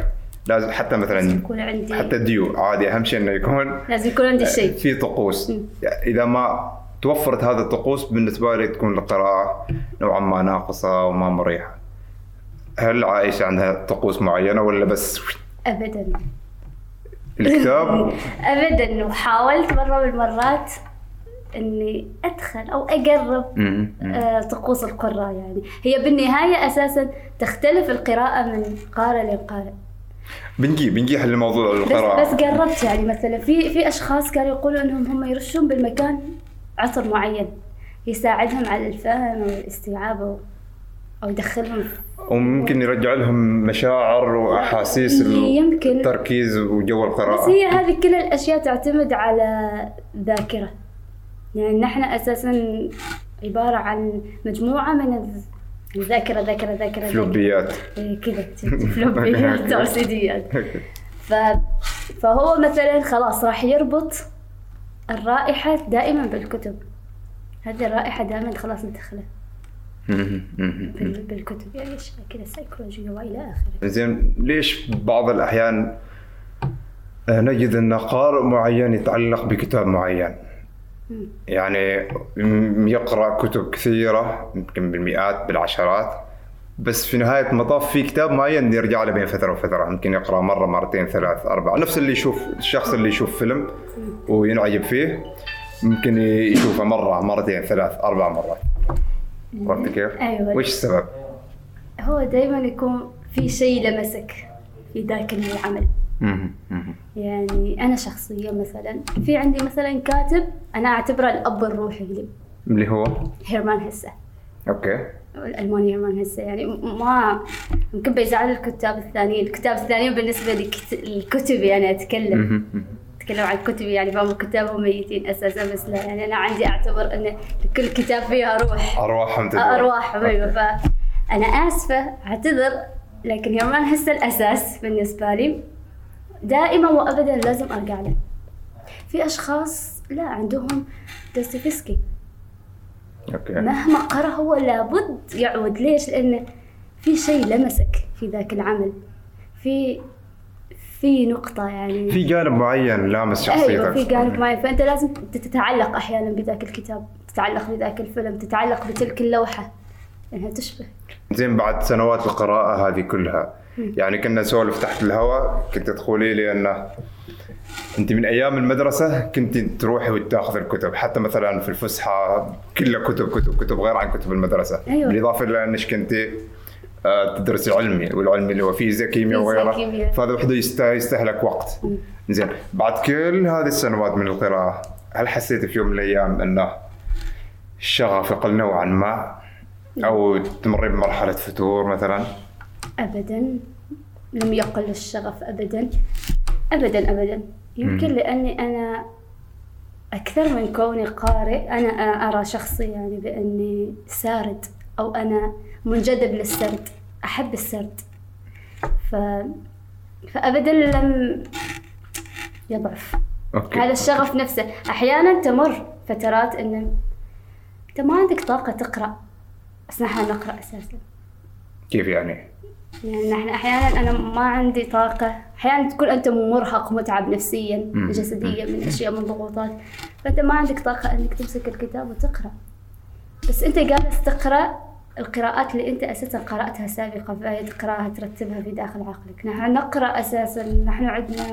لازم حتى لازم مثلا يكون عندي. حتى ديو. عادي أهم شيء إنه يكون [LAUGHS] لازم يكون عندي شيء. في طقوس. إذا ما توفرت هذه الطقوس بالنسبة لي تكون القراءة نوعا ما ناقصة وما مريحة. هل عائشه عندها طقوس معينة ولا بس؟ ابدا. الكتاب؟ [LAUGHS] ابدا. وحاولت مرة من المرات إني أدخل أو اقرب. آه، طقوس القراء يعني. هي بالنهاية أساسا تختلف القراءة من قارئ لقارئ بنجي بنجي حل موضوع بس القراءة. بس قربت يعني مثلا في في أشخاص كانوا يقولوا إنهم هم يرشون بالمكان عطر معين يساعدهم على الفهم والاستيعاب أو يدخلهم. وممكن يرجع لهم مشاعر وأحاسيس يمكن. التركيز وجو القراءة. بس هي هذه كل الأشياء تعتمد على ذاكرة. يعني نحن أساسا عبارة عن مجموعة من الذ- الذاكرة ذاكرة ذاكرة ذاكرة. فلوبيات. إيه كذا. [LAUGHS] فلوبيات [LAUGHS] أو سيديات [LAUGHS] ف... فهو مثلا خلاص راح يربط الرائحة دائما بالكتب. هذه الرائحة دائما خلاص. بال- بالكتب. يعني أشياء كذا سيكولوجية وإلى آخره. زين ليش بعض الأحيان آه، نجد أن قارئ معين يتعلق بكتاب معين؟ يعني يقرأ كتب كثيرة يمكن بالمئات بالعشرات بس في نهاية المطاف في كتاب معين يرجع له بين فترة وفترة يمكن يقرأ مرة مرتين ثلاث أربعة نفس اللي يشوف الشخص اللي يشوف فيلم وينعجب فيه ممكن يشوفه مرة مرتين ثلاث أربع مرات عرفت كيف؟ أيوة. وش السبب؟ هو دائما يكون في شيء لمسك في ذاك العمل. يعني أنا شخصيا مثلا في عندي مثلا كاتب أنا أعتبره الأب الروحي لي. اللي هو؟ هيرمان هسه. okay. الالماني هيرمان هسه يعني ما يمكن بيزعل الكتاب الثانيين. الكتاب الثانيين بالنسبة لي كت- الكتب يعني أتكلم. أتكلم عن كتبي يعني فهم كتابهم ميتين أساسا بس لا يعني أنا عندي أعتبر إن كل كتاب فيها روح. ارواحهم تدور أرواح أيوه. فانا آسفة أعتذر لكن هيرمان هسه الأساس بالنسبة لي. دائما وابدا لازم أرجع له. في أشخاص لا عندهم دوستويفسكي. okay. مهما قرأ هو لابد يعود. ليش؟ لأنه في شيء لمسك في ذاك العمل. في في نقطة يعني. في جانب معين لامس شخصيتك. أيوه في جانب معين. فأنت لازم تتعلق أحيانا بذاك الكتاب تتعلق بذاك الفيلم تتعلق بتلك اللوحة. لانها تشبه. زين بعد سنوات القراءة هذه كلها يعني كنا نسولف تحت الهواء كنت تقولي لي انه أنت من أيام المدرسة كنت تروحي وتاخذ الكتب حتى مثلا في الفسحة كلها كتب كتب كتب غير عن كتب المدرسة. أيوة. بالإضافة إلى أنك كنت آه، تدرسي علمي والعلمي اللي هو فيزياء كيمياء وغيره. فهذا وحده يست- يستهلك وقت. زين. بعد كل هذه السنوات من القراءة هل حسيت في يوم من الأيام انه الشغف يقل نوعا ما؟ أو تمرين بمرحلة فتور مثلا؟ ابدا لم يقل الشغف ابدا. ابدا ابدا. يمكن لأني أنا أكثر من كوني قارئ. أنا أرى شخصي يعني بأني سارد أو أنا منجذب للسرد. أحب السرد. ف... فأبدا لم يضعف. أوكي. هذا الشغف نفسه. أحيانا تمر فترات إن أنت ما عندك طاقة تقرأ. بس نحن نقرأ أساسا. كيف يعني؟ يعني نحن أحيانا أنا ما عندي طاقة. أحيانا تكون أنت مرهق ومتعب نفسيا. جسديا من أشياء من ضغوطات. فأنت ما عندك طاقة إنك تمسك الكتاب وتقرأ. بس أنت جالس تقرأ القراءات اللي أنت أساسا قرأتها سابقا فهي تقراها ترتبها في داخل عقلك. نحن نقرأ أساسا نحن عندنا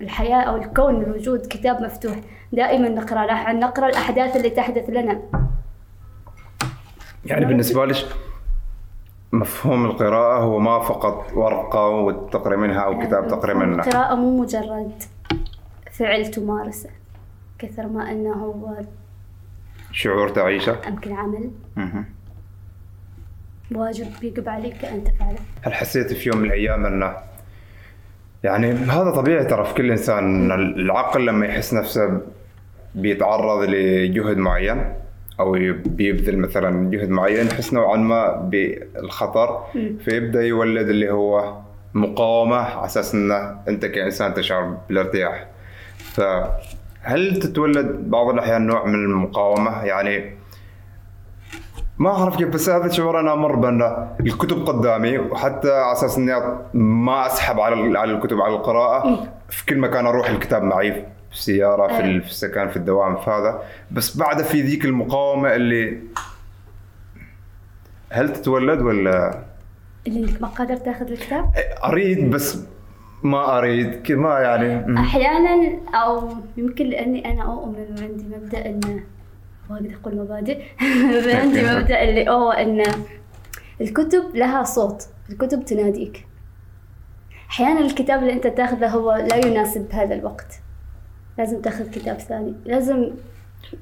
الحياة أو الكون الوجود كتاب مفتوح. دائما نقرأ نحن نقرأ الأحداث اللي تحدث لنا. يعني بالنسبة لك مفهوم القراءة هو ما فقط ورقة وتقرأ منها أو كتاب تقرأ منه. القراءة مو مجرد فعل تمارسه كثر ما إنه هو شعور تعيشه. يمكن عمل. واجب يجب عليك ان تفعله هل حسيت في يوم من الأيام أنه يعني هذا طبيعي ترى في كل إنسان إن العقل لما يحس نفسه بيتعرض لجهد معين أو بيبذل مثلا جهد معين يحس نوعا ما بالخطر. فيبدأ يولد اللي هو مقاومة على أساس أنه أنت كإنسان تشعر بالارتياح. فهل تتولد بعض الأحيان نوع من المقاومة؟ يعني ما أعرف كيف بس هذا الشعور أنا أمر بان الكتب قدامي وحتى على أساس إني ما أسحب على على الكتب على القراءة في كل مكان أروح الكتاب معي. في السياره في, في السكن في الدوام في هذا. بس بعد في ذيك المقاومة اللي هل تتولد ولا؟ اللي انك ما قادر تاخذ الكتاب؟ أريد بس ما أريد ما يعني. أحيانا أو يمكن لأني أنا اؤمن وعندي مبدأ انه ما أقدر أقول مبادئ. [LAUGHS] عندي مبدأ اللي هو إن الكتب لها صوت الكتب تناديك. أحيانا الكتاب اللي أنت تاخذه هو لا يناسب هذا الوقت. لازم تاخذ كتاب ثاني. لازم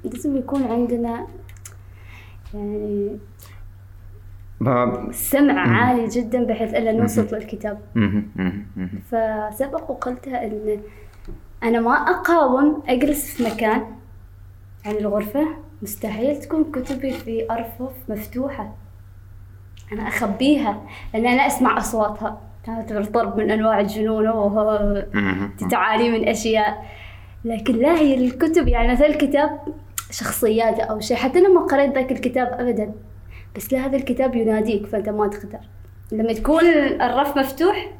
لازم يكون عندنا يعني سمع عالي جدا بحيث ألا نوصل للكتاب. فسبق وقلتها إن أنا ما أقاوم أجلس في مكان يعني الغرفة. مستحيل تكون كتبي في أرفف مفتوحة. أنا أخبيها لأن أنا أسمع أصواتها. تعتبر ضرب من أنواع الجنون. تعاني من أشياء. لكن لا هي الكتب يعني مثل الكتاب شخصيات أو شيء حتى لما قريت ذاك الكتاب ابدا بس لا هذا الكتاب يناديك فأنت ما تقدر لما تكون الرف مفتوح.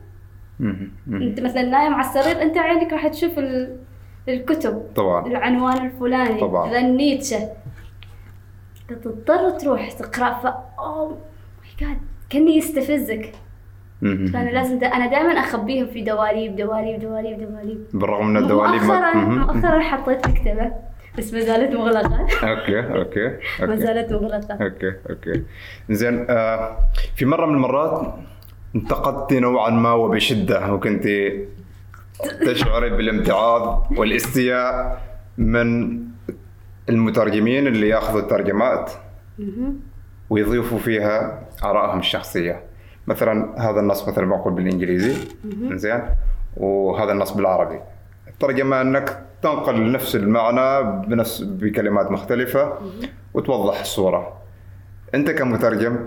أنت مثلا نايم على السرير أنت عينك راح تشوف ال- الكتب طبعا العنوان الفلاني طبعاً. مثلا نيتشه تضطر تروح تقرأ ف اوه ماي جاد كأني يستفزك. فأنا لازم دا أنا دائما أخبيهم في دواليب دواليب دواليب دواليب بالرغم من الدواليب ما- مؤخرا. مؤخرا حطيت مكتبة بس ما زالت مغلقة. okay okay [LAUGHS] ما okay. زالت مغلقة. okay okay. زين آه في مرة من المرات انتقدتي نوعا ما وبشدة وكنت تشعري بالامتعاض والاستياء من المترجمين اللي يأخذوا الترجمات. ويضيفوا فيها آرائهم الشخصية. مثلا هذا النص مثلا معقول بالإنجليزي. زين. وهذا النص بالعربي. الترجمه أنك تنقل نفس المعنى بنفس بكلمات مختلفة وتوضح الصورة. أنت كمترجم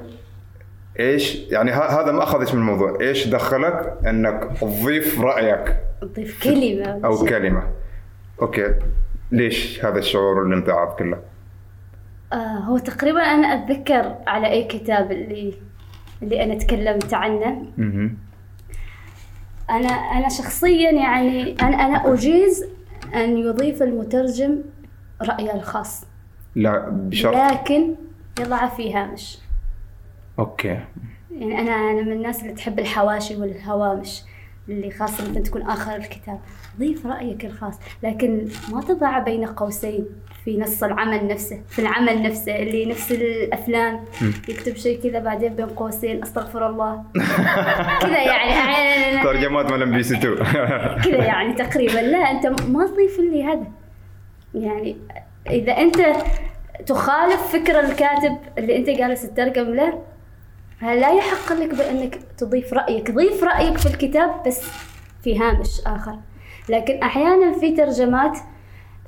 إيش يعني هذا ما أخذت من الموضوع. إيش دخلك؟ أنك تضيف رأيك تضيف كلمة. أو. كلمة. أوكي. ليش هذا الشعور والامتعاض كله؟ آه هو تقريبا أنا أتذكر على أي كتاب اللي اللي أنا تكلمت عنه. أنا أنا شخصيا يعني أنا أنا أجيز أن يضيف المترجم رايه الخاص. لا بشرط. لكن يضع في هامش. أوكي. يعني أنا أنا من الناس اللي تحب الحواشي والهوامش اللي خاصة مثلا تكون آخر الكتاب. ضيف رأيك الخاص لكن ما تضع بين قوسين. في نص العمل نفسه في العمل نفسه اللي نفس الأفلام يكتب شيء كذا بعدين بين قوسين أستغفر الله. [LAUGHS] كذا يعني. [LAUGHS] ترجمات من ام بي سي 2 كذا يعني تقريبا. لا أنت ما تضيف لي هذا. يعني إذا أنت تخالف فكر الكاتب اللي أنت جالس تترجم له لا يحق لك بأنك تضيف رأيك. ضيف رأيك في الكتاب بس في هامش آخر. لكن أحيانا في ترجمات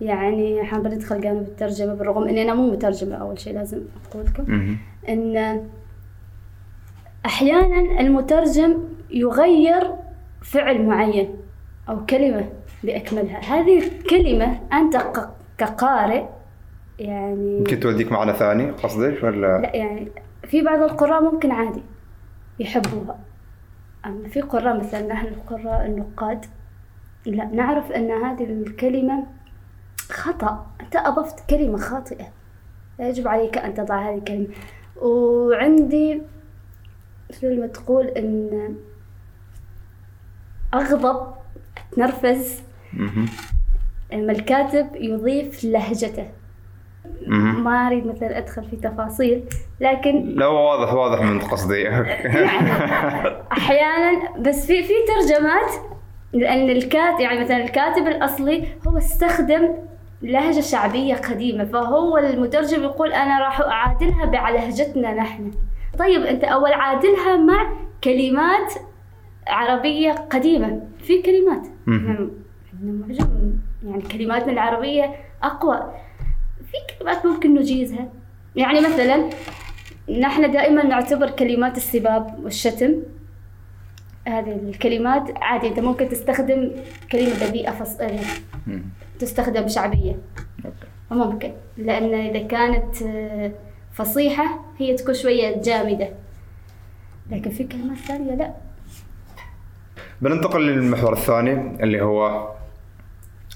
يعني إحنا بندخل قام بالترجمة بالرغم إني أنا مو مترجمة أول شيء لازم أقول لكم. إن أحيانا المترجم يغير فعل معين أو كلمة بأكملها. هذه الكلمة أنت كقارئ يعني يمكن توديك معنى ثاني قصدك ولا؟ لا يعني في بعض القراء ممكن عادي يحبوها. أما في قراء مثلا نحن القراء النقاد لا نعرف أن هذه الكلمة خطأ. أنت أضفت كلمة خاطئة. يجب عليك أن تضع هذه الكلمة. وعندي مثل ما تقول أن أغضب أتنرفز. لما الكاتب يضيف لهجته. ما أريد مثلا أدخل في تفاصيل لكن لا واضح واضح من قصدي. [LAUGHS] أحيانا بس في في ترجمات لأن الكاتب يعني مثلا الكاتب الأصلي هو استخدم لهجة شعبية قديمة فهو المترجم يقول أنا راح أعادلها بلهجتنا نحن. طيب أنت أول عادلها مع كلمات عربية قديمة. في كلمات. معجم يعني كلماتنا العربية أقوى. في كلمات ممكن نجيزها. يعني مثلا نحن دائما نعتبر كلمات السباب والشتم. هذه الكلمات عادي أنت ممكن تستخدم كلمة بذيئة فص... تستخدم شعبية. أوكي. ممكن. لأن إذا كانت آه، فصيحة هي تكون شوية جامدة. لكن في كلمات ثانية لا. بننتقل للمحور الثاني اللي هو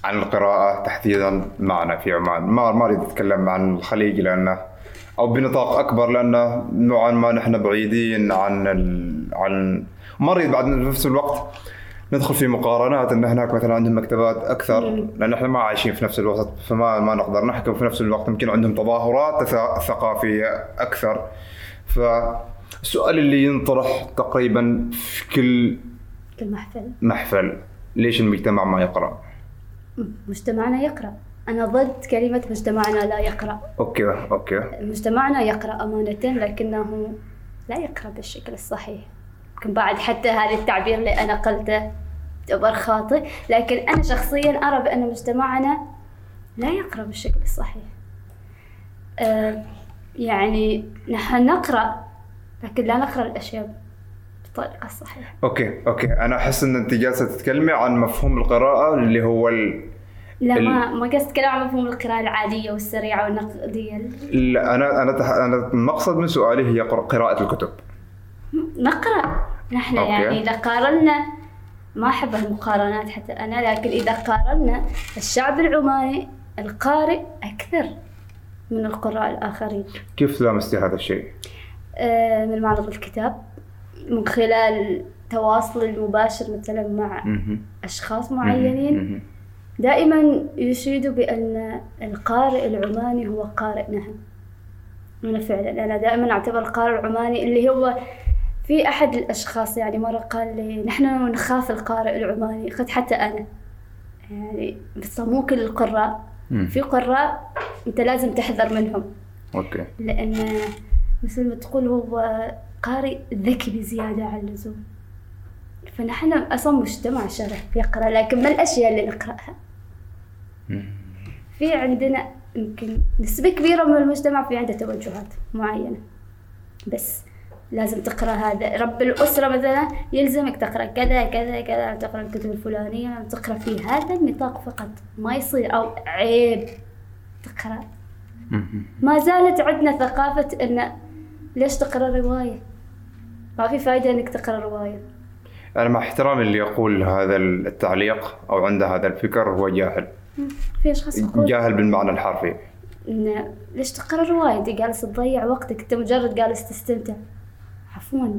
عن القراءة تحديدا معنا في عمان. ما ما أريد أتكلم عن الخليج لأنه أو بنطاق أكبر لأنه نوعا ما نحن بعيدين عن ال... عن ما أريد بعد في نفس الوقت ندخل في مقارنات إن هناك مثلا عندهم مكتبات أكثر لأن إحنا ما عايشين في نفس الوسط فما ما نقدر نحكم في نفس الوقت يمكن عندهم تظاهرات ثقافية أكثر. فالسؤال اللي ينطرح تقريبا في كل كل محفل. محفل ليش المجتمع ما يقرأ؟ مجتمعنا يقرأ. أنا ضد كلمة مجتمعنا لا يقرأ. okay okay. مجتمعنا يقرأ أمانة لكنه لا يقرأ بالشكل الصحيح. يمكن بعد حتى هذا التعبير اللي أنا قلته يعتبر خاطئ. لكن أنا شخصيا أرى بأن مجتمعنا لا يقرأ بالشكل الصحيح آه يعني نحن نقرأ لكن لا نقرأ الأشياء بالطريقة الصحيحة okay okay. أنا أحس إن أنت جالسة تتكلمي عن مفهوم القراءة اللي هو ال... لا ال- ما ما قصدت كلام عن مفهوم القراءة العادية والسريعة والنقدية. لا أنا أنا تح... أنا المقصد من سؤالي هي قر- قراءة الكتب. نقرأ نحن okay. يعني إذا قارنا ما أحب المقارنات حتى أنا لكن إذا قارنا الشعب العماني القارئ أكثر من القراء الآخرين كيف لامستي هذا الشيء؟ آه، من معرض الكتاب من خلال تواصل المباشر مثلا مع. أشخاص معينين. دائما يشيدوا بأن القارئ العماني هو قارئ نهم أنا فعلا أنا دائما أعتبر القارئ العماني اللي هو في أحد الأشخاص يعني مرة قال لي نحن نخاف القارئ العماني. قلت حتى أنا. يعني بس مو كل القراء. في قراء أنت لازم تحذر منهم. أوكي. لأن مثل ما تقول هو قارئ ذكي بزيادة عن اللزوم. فنحن أصلا مجتمع شرح يقرأ لكن ما الأشياء اللي نقرأها؟ في عندنا يمكن نسبة كبيرة من المجتمع في عنده توجهات معينة. بس لازم تقرأ هذا. رب الأسرة مثلا يلزمك تقرأ كذا كذا كذا تقرأ الكتب الفلانية تقرأ في هذا النطاق فقط. ما يصير. أو عيب. تقرأ. مهم. ما زالت عندنا ثقافة إن ليش تقرأ رواية؟ ما في فايدة إنك تقرأ رواية. أنا مع احترامي اللي يقول هذا التعليق أو عنده هذا الفكر هو جاهل. في يقول جاهل بالمعنى الحرفي. ليش تقرأ رواية؟ أنت جالس تضيع وقتك. أنت مجرد جالس تستمتع. عفوا.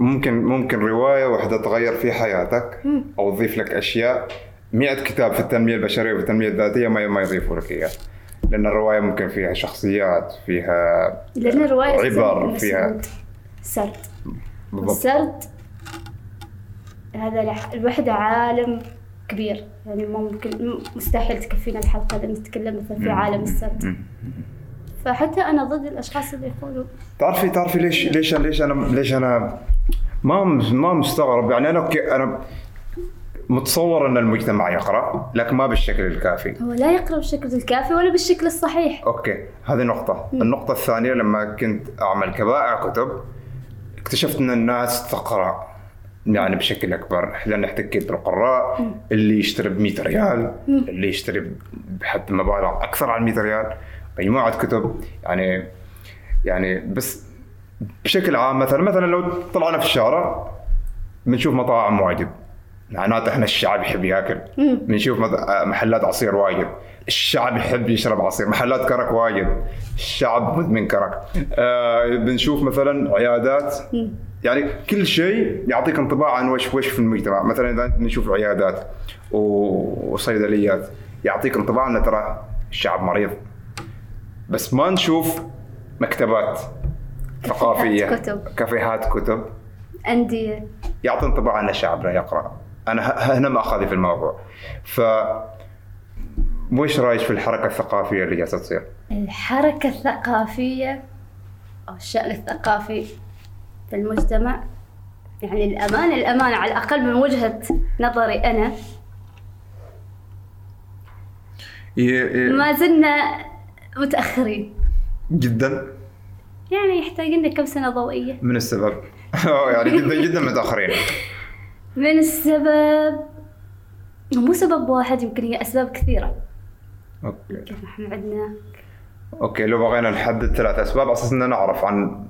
ممكن ممكن رواية واحدة تغير في حياتك. أو تضيف لك أشياء. 100 كتاب في التنمية البشرية وفي التنمية الذاتية ما ما يضيفوا لك اياه لأن الرواية ممكن فيها شخصيات فيها لأن الرواية عبر فيها. سرد. والسرد هذا لوحده عالم كبير. يعني ممكن مستحيل تكفينا الحلقة لما نتكلم مثلا في عالم السرد. فحتى أنا ضد الأشخاص اللي يقولوا. تعرفي تعرفي ليش ليش ليش أنا ليش أنا ما ما مستغرب. يعني أنا okay أنا متصور إن المجتمع يقرأ لكن ما بالشكل الكافي. هو لا يقرأ بالشكل الكافي ولا بالشكل الصحيح. okay هذه نقطة، النقطة الثانية لما كنت أعمل كبائع كتب اكتشفت إن الناس تقرأ يعني بشكل أكبر، لأن احتكيت بالقراء اللي يشتري ب 100 ريال، اللي يشتري بحد مبالغ أكثر عن 100 ريال، مجموعة كتب يعني يعني بس بشكل عام مثلا مثلا لو طلعنا في الشارع بنشوف مطاعم واجد. معناته إحنا الشعب يحب ياكل. بنشوف محلات عصير واجد. الشعب يحب يشرب عصير. محلات كرك واجد. الشعب مدمن كرك. آه بنشوف مثلا عيادات. يعني كل شيء يعطيك انطباع عن وش وش في المجتمع. مثلا إذا بنشوف عيادات وصيدليات يعطيك انطباع إن ترى الشعب مريض. بس ما نشوف مكتبات ثقافية. كتب. كافيهات كتب. أندية يعطي انطباع ان الشعب لا يقرأ. أنا ه- هنا مأخذي في الموضوع. ف وش رأيك في الحركة الثقافية اللي جالسة تصير؟ الحركة الثقافية أو الشأن الثقافي في المجتمع يعني الأمانة الأمانة على الأقل من وجهة نظري ي- ما زلنا متأخرين. جدا؟ يعني يحتاج لنا كم سنة ضوئية. من السبب. يعني جدا جدا متأخرين. من السبب مو سبب واحد يمكن هي أسباب كثيرة. okay. إحنا عندنا okay لو بغينا نحدد ثلاث أسباب على أساس إننا نعرف عن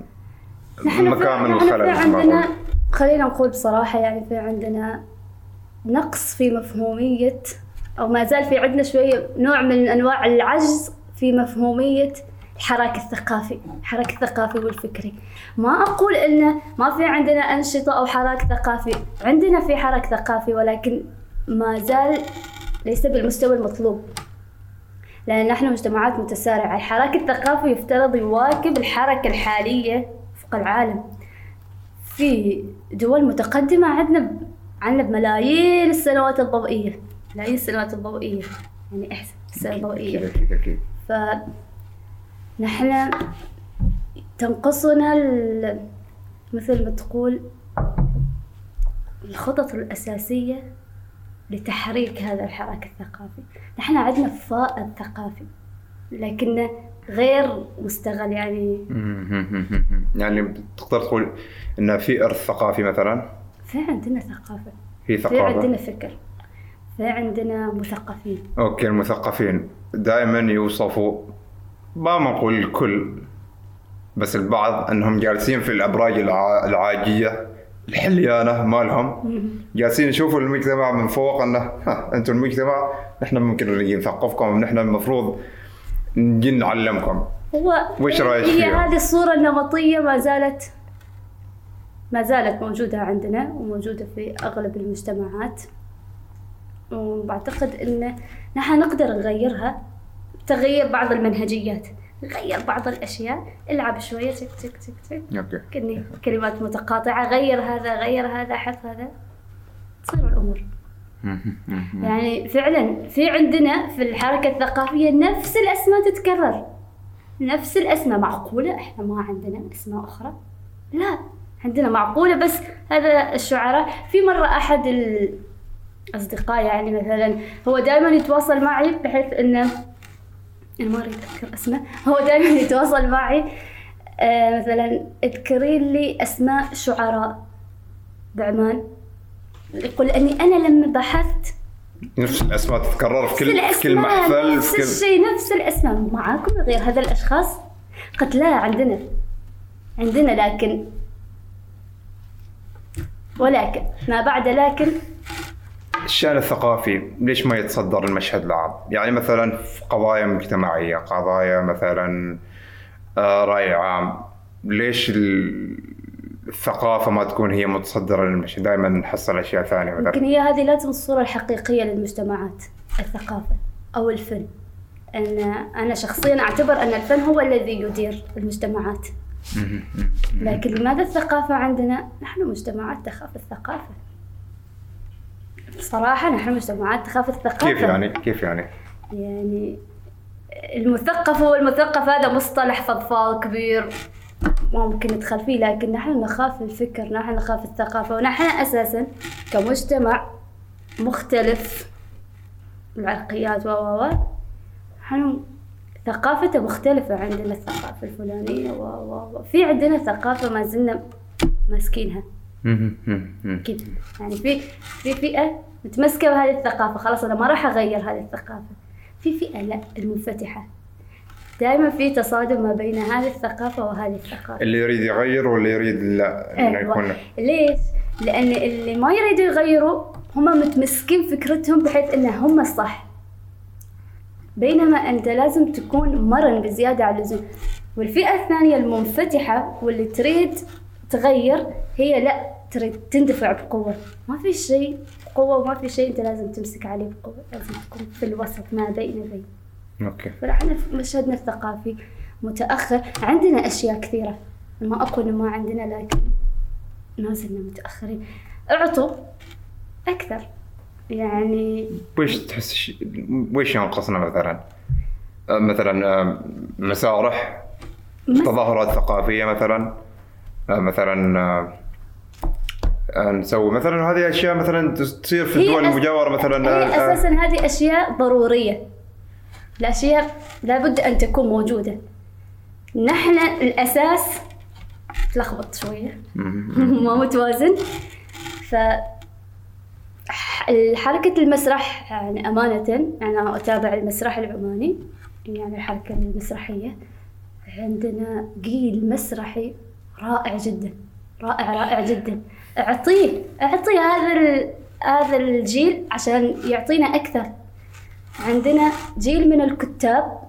نحن مكان من في- نحن الخلل عندنا. خلينا نقول بصراحة يعني في عندنا نقص في مفهومية أو ما زال في عندنا شوية نوع من أنواع العجز في مفهومية الحراك الثقافي الحراك الثقافي والفكري. ما أقول إنه ما في عندنا أنشطة أو حراك ثقافي. عندنا في حراك ثقافي ولكن ما زال ليس بالمستوى المطلوب. لأن نحن مجتمعات متسارعة. الحراك الثقافي يفترض يواكب الحركة الحالية وفق العالم. في دول متقدمة عندنا عندنا بملايين السنوات الضوئية. ملايين السنوات الضوئية. يعني احسب السنة الضوئية. فنحن تنقصنا ال- مثل ما تقول الخطط الأساسية لتحريك هذا الحراك الثقافي. نحن عندنا فائض ثقافي لكنه غير مستغل يعني. يعني تقدر تقول إن في إرث ثقافي مثلا؟ في عندنا ثقافة. في في عندنا ثقافه فكر. في عندنا مثقفين. أوكي المثقفين. دائما يوصفوا ما نقول الكل بس البعض أنهم جالسين في الأبراج الع- العاجية الحليانة مالهم. جالسين يشوفوا المجتمع من فوق أنه أنتم المجتمع نحن ممكن نجي نثقفكم نحن المفروض نجي نعلمكم. هو وش رأيك هي؟ هذه الصورة النمطية ما زالت ما زالت موجودة عندنا وموجودة في أغلب المجتمعات. وبعتقد إن نحن نقدر نغيرها بتغيير بعض المنهجيات غير بعض الأشياء. العب شوية تك تك تك تك. أوكي. كني كلمات متقاطعة. غير هذا غير هذا حط هذا. تصير الأمور. يعني فعلا في عندنا في الحركة الثقافية نفس الأسماء تتكرر. نفس الأسماء معقولة. إحنا ما عندنا أسماء أخرى. لا عندنا معقولة بس هذا الشعراء. في مرة أحد الأصدقاء يعني مثلا هو دائما يتواصل معي بحيث إنه أنا ما أريد أذكر اسمه. هو دائما [LAUGHS] يتواصل معي آه مثلا اذكري لي أسماء شعراء. بعمان يقول أني أنا لما بحثت نفس الأسماء تتكرر في كل في كل محفل نفس الشيء نفس الأسماء. معاكم غير هذا الأشخاص قلت لا عندنا عندنا لكن ولكن ما بعد لكن الشأن الثقافي ليش ما يتصدر المشهد العام؟ يعني مثلا في قضايا مجتمعية قضايا مثلا آه، رأي عام ليش ال- الثقافة ما تكون هي متصدرة للمشهد؟ دائما نحصل أشياء ثانية يمكن مثلا هي هذه لازم الصورة الحقيقية للمجتمعات الثقافة أو الفن. أن أنا شخصيا أعتبر أن الفن هو الذي يدير المجتمعات. لكن لماذا الثقافة عندنا؟ نحن مجتمعات تخاف الثقافة. صراحة نحن مجتمعات تخاف الثقافة كيف يعني؟ كيف يعني؟ يعني المثقف هو المثقف هذا مصطلح فضفاض كبير ما ممكن ندخل فيه لكن نحن نخاف الفكر نحن نخاف الثقافة ونحن أساسا كمجتمع مختلف العرقيات و و و إحنا ثقافته مختلفة عندنا الثقافة الفلانية و و و في عندنا ثقافة ما زلنا ماسكينها كذا. يعني في في فئة متمسكة بهذه الثقافة خلاص أنا ما راح أغير هذه الثقافة. في فئة لا المنفتحة. دائما في تصادم ما بين هذه الثقافة وهذه الثقافة. اللي يريد يغير واللي يريد لا إنه أيوة. يكون ليش؟ لأن اللي ما يريدوا يغيروا هم متمسكين فكرتهم بحيث إن هم الصح بينما أنت لازم تكون مرن بزيادة عن اللزوم. والفئة الثانية المنفتحة واللي تريد تغير هي لا. تريد تندفع بقوة. ما في شيء. قوة وما في شيء أنت لازم تمسك عليه بقوة. لازم تكون في الوسط ما بين بين أوكي. فنحن في مشهدنا الثقافي متأخر. عندنا أشياء كثيرة. ما أقول ما عندنا لكن ما زلنا متأخرين. اعطوا أكثر. يعني وش تحس ش- وش ينقصنا مثلا؟ آه، مثلا آه، مسارح مس- تظاهرات ثقافية مثلا؟ آه، مثلا نسوي. مثلا هذه أشياء مثلا تصير في الدول المجاورة مثلا هي آه، أساسا هذه أشياء ضرورية. الأشياء لابد أن تكون موجودة. نحن الأساس تلخبط شوية. [LAUGHS] ما متوازن. ف حركة المسرح يعني أمانة أنا أتابع المسرح العماني يعني الحركة المسرحية. عندنا جيل مسرحي رائع جدا. رائع رائع جدا. أعطيه أعطيه هذا ال- هذا الجيل عشان يعطينا أكثر. عندنا جيل من الكتاب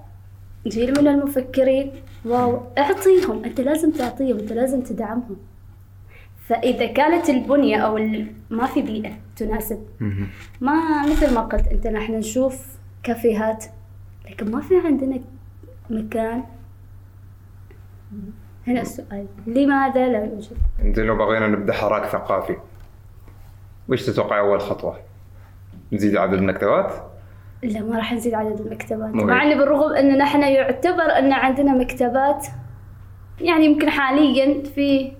جيل من المفكرين. واو أعطيهم أنت لازم تعطيهم أنت لازم تدعمهم. فإذا كانت البنية أو ال- ما في بيئة تناسب. ما مثل ما قلت أنت نحن نشوف كافيهات لكن ما في عندنا مكان. هنا السؤال لماذا لا يوجد انت لو بغينا نبدا حراك ثقافي وش تتوقع أول خطوة؟ نزيد عدد المكتبات؟ لا ما راح نزيد عدد المكتبات مع هيك. ان بالرغم إن نحن يعتبر إن عندنا مكتبات يعني يمكن حاليا في.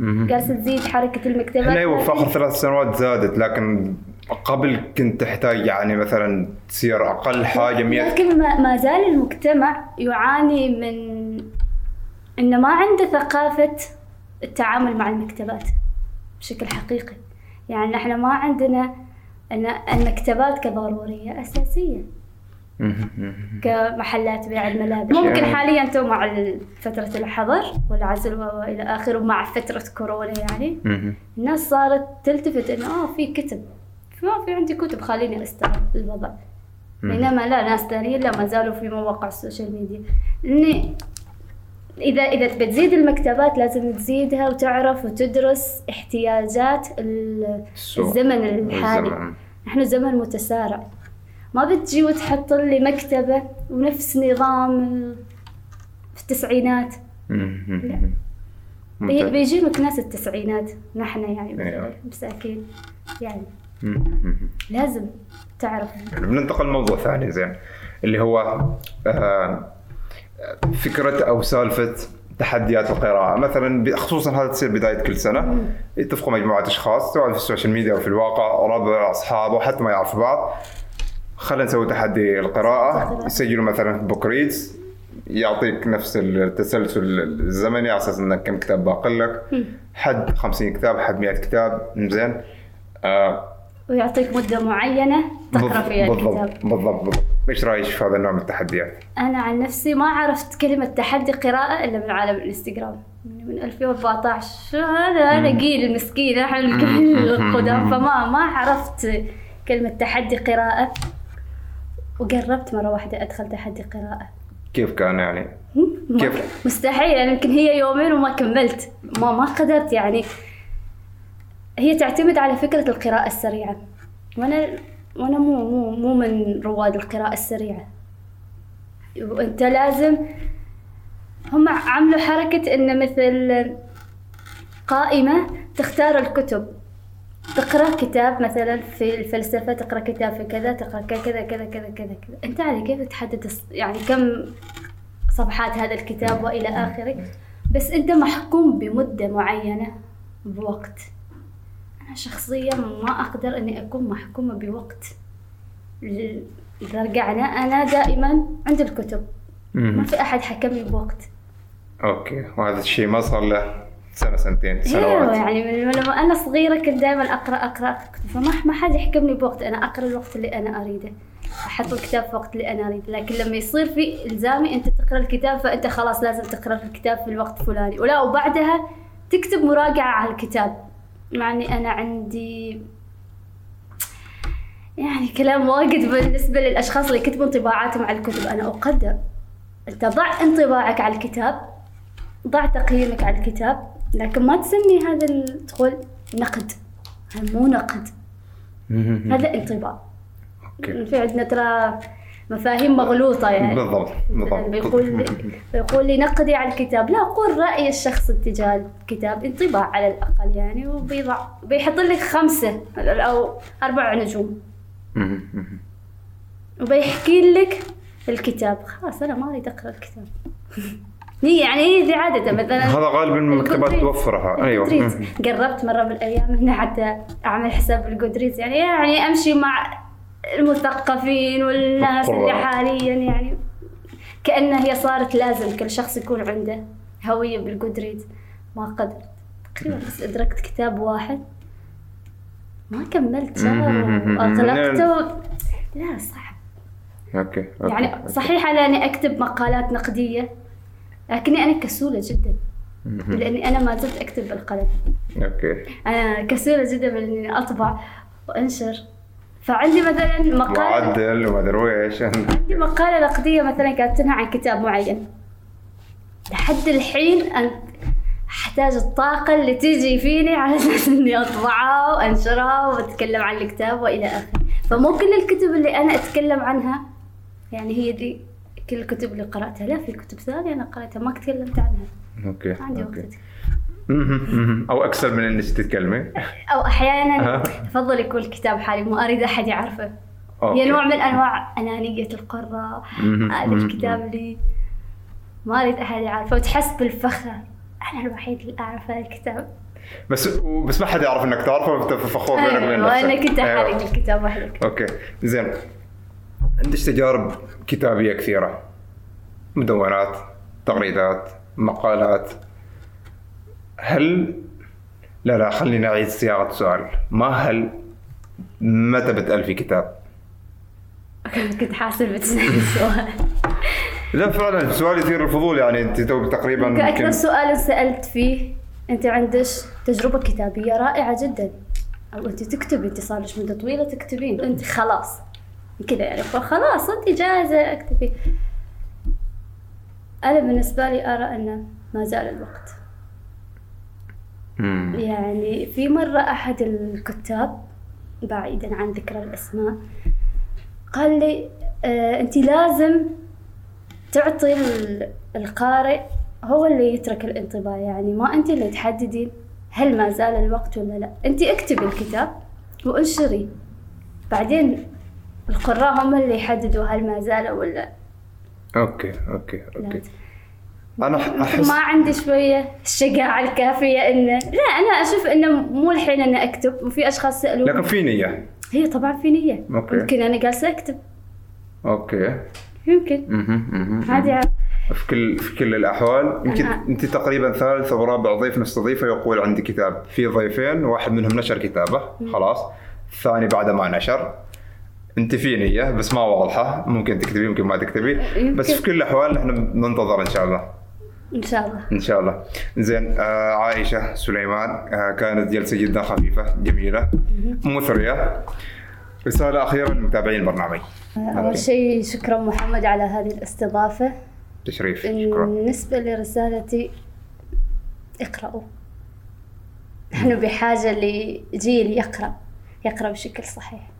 جالسة تزيد حركة المكتبات إحنا أيوه في اخر ثلاث سنوات زادت لكن قبل كنت تحتاج يعني مثلا تصير أقل حاجة 100 لكن ما زال المجتمع يعاني من انه ما عنده ثقافة التعامل مع المكتبات بشكل حقيقي. يعني نحن ما عندنا إن المكتبات كضرورية أساسية. كمحلات بيع الملابس. ممكن يعني- حاليا تو مع فترة الحظر والعزل وإلى آخره ومع فترة كورونا يعني. الناس صارت تلتفت إنه آه في كتب. ما في عندي كتب خليني استلم الوضع. بينما لا ناس ثانيين لا ما زالوا في مواقع ال social media. إني اذا إذا بتزيد المكتبات لازم تزيدها وتعرف وتدرس احتياجات. الزمن الحالي الزمن. نحن زمن متسارع ما بتجي وتحط لي مكتبة ونفس نظام في التسعينات. لا. ممتاز. بي- بيجينك ناس التسعينات نحن يعني أيوة. مساكين يعني. لازم تعرف بننتقل لموضوع ثاني زين اللي هو آه، فكرة أو سالفة تحديات القراءة. مثلا خصوصا هذا تصير بداية كل سنة. يتفقوا مجموعة أشخاص سواء في ال social media أو في الواقع ربع أصحاب أو حتى ما يعرفوا بعض. خلينا نسوي تحدي القراءة. يسجلوا مثلا في Goodreads يعطيك نفس التسلسل الزمني على أساس إنك كم كتاب باقي لك. حد 50 كتاب حد 100 كتاب. زين آه ويعطيك مدة معينة تقرأ فيها الكتاب. بالضبط بالضبط. إيش رأيك في هذا النوع من التحديات؟ أنا عن نفسي ما عرفت كلمة تحدي قراءة إلا من عالم الإنستغرام. من من 2014 شو هذا هذا جيل المسكين إحنا القدام. فما ما عرفت كلمة تحدي قراءة. وقربت مرة واحدة أدخل تحدي قراءة. كيف كان يعني؟ كيف؟ مستحيل يعني يمكن هي يومين وما كملت. ما ما قدرت يعني. هي تعتمد على فكرة القراءة السريعة. وأنا وأنا مو مو مو من رواد القراءة السريعة. وأنت لازم هم عملوا حركة إن مثل قائمة تختار الكتب. تقرأ كتاب مثلا في الفلسفة تقرأ كتاب في كذا تقرأ كذا كذا كذا كذا كذا أنت على كيف تحدد يعني كم صفحات هذا الكتاب وإلى آخره؟ بس أنت محكوم بمدة معينة بوقت. أنا شخصيا ما أقدر إني أكون محكومة بوقت. ل- رجعنا أنا دائما عند الكتب. ما. في أحد حكمني بوقت. أوكي وهذا الشيء ما صار له سنة سنتين إيوه سنوات. يعني من لما أنا صغيرة كنت دائما أقرأ أقرأ. كتب فما ما حد يحكمني بوقت. أنا أقرأ الوقت اللي أنا أريده. أحط الكتاب في وقت اللي أنا أريده. لكن لما يصير في إلزامي أنت تقرأ الكتاب فأنت خلاص لازم تقرأ الكتاب في الوقت الفلاني. ولا وبعدها تكتب مراجعة على الكتاب. مع اني أنا عندي يعني كلام واجد بالنسبة للأشخاص اللي يكتبوا انطباعاتهم على الكتب. أنا أقدر. أنت ضع انطباعك على الكتاب ضع تقييمك على الكتاب لكن ما تسمي هذا الدخول نقد. هذا مو نقد. هذا انطباع. في عندنا ترى مفاهيم مغلوطة يعني. بالضبط بالضبط. بيقول لي بيقول لي نقدي على الكتاب. لا قول رأي الشخص اتجاه الكتاب. انطباع على الأقل يعني وبيضع بيحط لك خمسة أو أربع نجوم. وبيحكي لك الكتاب. خلاص أنا ما أريد أقرأ الكتاب. [LAUGHS] هي يعني هي ذي عادة مثلا هذا غالبا المكتبات. توفرها. أيوه. قربت مرة بالأيام إني حتى أعمل حساب ال Goodreads يعني يعني أمشي مع المثقفين والناس اللي. حاليا يعني. كأنها هي صارت لازم كل شخص يكون عنده هوية بال Goodreads ما قدرت. تقريبا بس أدركت كتاب واحد. ما كملت شهر مم. وأغلقته. لا صعب. okay okay. يعني صحيح أنا أني أكتب مقالات نقدية لكني أنا كسولة جدا. لأني أنا ما زلت أكتب بالقلم. أوكي. أنا كسولة جدا بإني أطبع وأنشر. فعندي مثلا مقالة وعدل وما أدري إيش عندي مقالة نقدية مثلا كاتبها عن كتاب معين. لحد الحين أن أحتاج الطاقة اللي تيجي فيني على أساس إني أطبعها وأنشرها وأتكلم عن الكتاب وإلى آخره. فمو كل الكتب اللي أنا أتكلم عنها يعني هي دي كل الكتب اللي قرأتها. لا في كتب ثانية أنا قرأتها ما تكلمت عنها. okay عندي وقت. أو أكثر من إنك تتكلمي أو أحيانا. افضل يكون الكتاب حالي ما أريد أحد يعرفه okay. هي نوع من أنواع أنانية القراء. هذا. الكتاب لي ما أريد أحد يعرفه وتحس بالفخر أنا الوحيد اللي أعرف هذا الكتاب بس بس ما حد يعرف إنك تعرفه فخور بينك وبين أيوه نفسك وأنا كنت أيوة. حالي الكتاب وحدك okay زين عندك تجارب كتابية كثيرة مدونات تغريدات مقالات هل لا لا خليني أعيد صياغة السؤال. ما هل متى بتألفي كتاب؟ كنت حاسب بتسالني السؤال [LAUGHS] لا فعلا سؤال يثير الفضول. يعني أنت تو تقريبا أكثر سؤال سألت فيه أنت عندك تجربة كتابية رائعة جدا. أو أنت تكتبي انت صار لك مدة طويلة تكتبين؟ أنت خلاص. كذا يعني خلاص أنت جاهزة أكتبي. أنا بالنسبة لي أرى انه ما زال الوقت. مم. يعني في مرة أحد الكتاب بعيدا عن ذكر الأسماء قال لي آه أنت لازم تعطي ال- القارئ هو اللي يترك الانطباع يعني ما أنت اللي تحددين هل ما زال الوقت ولا لا. أنت اكتبي الكتاب وانشري. بعدين القراء هم اللي يحددوا هل ما زال ولا okay okay لا. okay أنا احس ما عندي شوية الشجاعة الكافية إنه لا أنا أشوف إنه مو الحين إني أكتب وفي أشخاص سألوا لكن في نية. هي طبعا في نية. okay. يمكن أنا جالسة أكتب. أوكي. يمكن. عادي. في كل في كل الأحوال. يمكن أنا- أنت تقريبا ثالث أو رابع ضيف نستضيفه يقول عندي كتاب. في ضيفين واحد منهم نشر كتابه. خلاص. الثاني بعد ما نشر. أنت في نية بس ما واضحة. ممكن تكتبي ممكن ما تكتبي. بس في كل الأحوال إحنا ننتظر إن شاء الله. إن شاء الله. إن شاء الله. زين آه عائشة سليمان آه كانت جلسة جدا خفيفة جميلة مثرية. رسالة أخيرة لمتابعين البرنامج. أول شيء شكرا محمد على هذه الاستضافة. تشريف شكرا. بالنسبة لرسالتي اقرأوا. نحن بحاجة لجيل يقرأ يقرأ بشكل صحيح.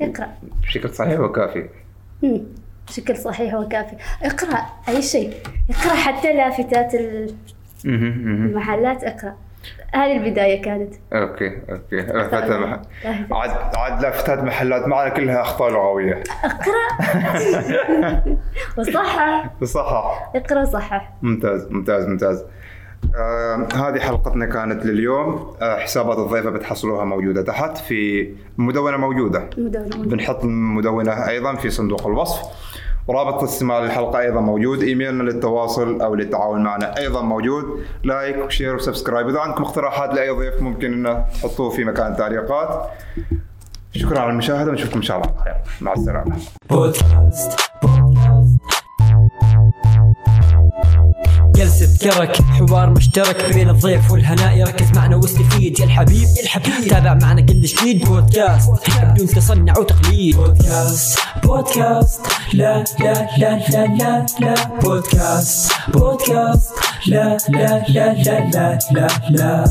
يقرأ. بشكل صحيح وكافي. بشكل صحيح وكافي. اقرأ أي شيء. اقرأ حتى لافتات. المحلات. اقرأ. هذه البداية كانت. okay okay. لافتات. مح... عاد عاد لافتات محلات معنا كلها أخطاء لغوية. وصحح صح اقرأ [LAUGHS] صحح ممتاز ممتاز ممتاز. آه هذه حلقتنا كانت لليوم. آه حسابات الضيفة بتحصلوها موجودة تحت في مدونة موجودة. مدونة. بنحط المدونة أيضا في صندوق الوصف. ورابط الاستماع للحلقة أيضا موجود. إيميلنا للتواصل أو للتعاون معنا أيضا موجود. like و share و subscribe إذا عندكم اقتراحات لأي ضيف ممكن إنه تحطوه في مكان التعليقات شكرا على المشاهدة ونشوفكم إن شاء الله على خير. مع السلامة. جلسة كرك حوار مشترك بين الضيف والهناء. يركز معنا واستفيد يا الحبيب يا الحبيب. تابع معنا كل جديد بودكاست بدون تصنع وتقليد. بودكاست بودكاست. لا لا لا لا لا لا. بودكاست بودكاست. لا لا لا لا لا لا لا.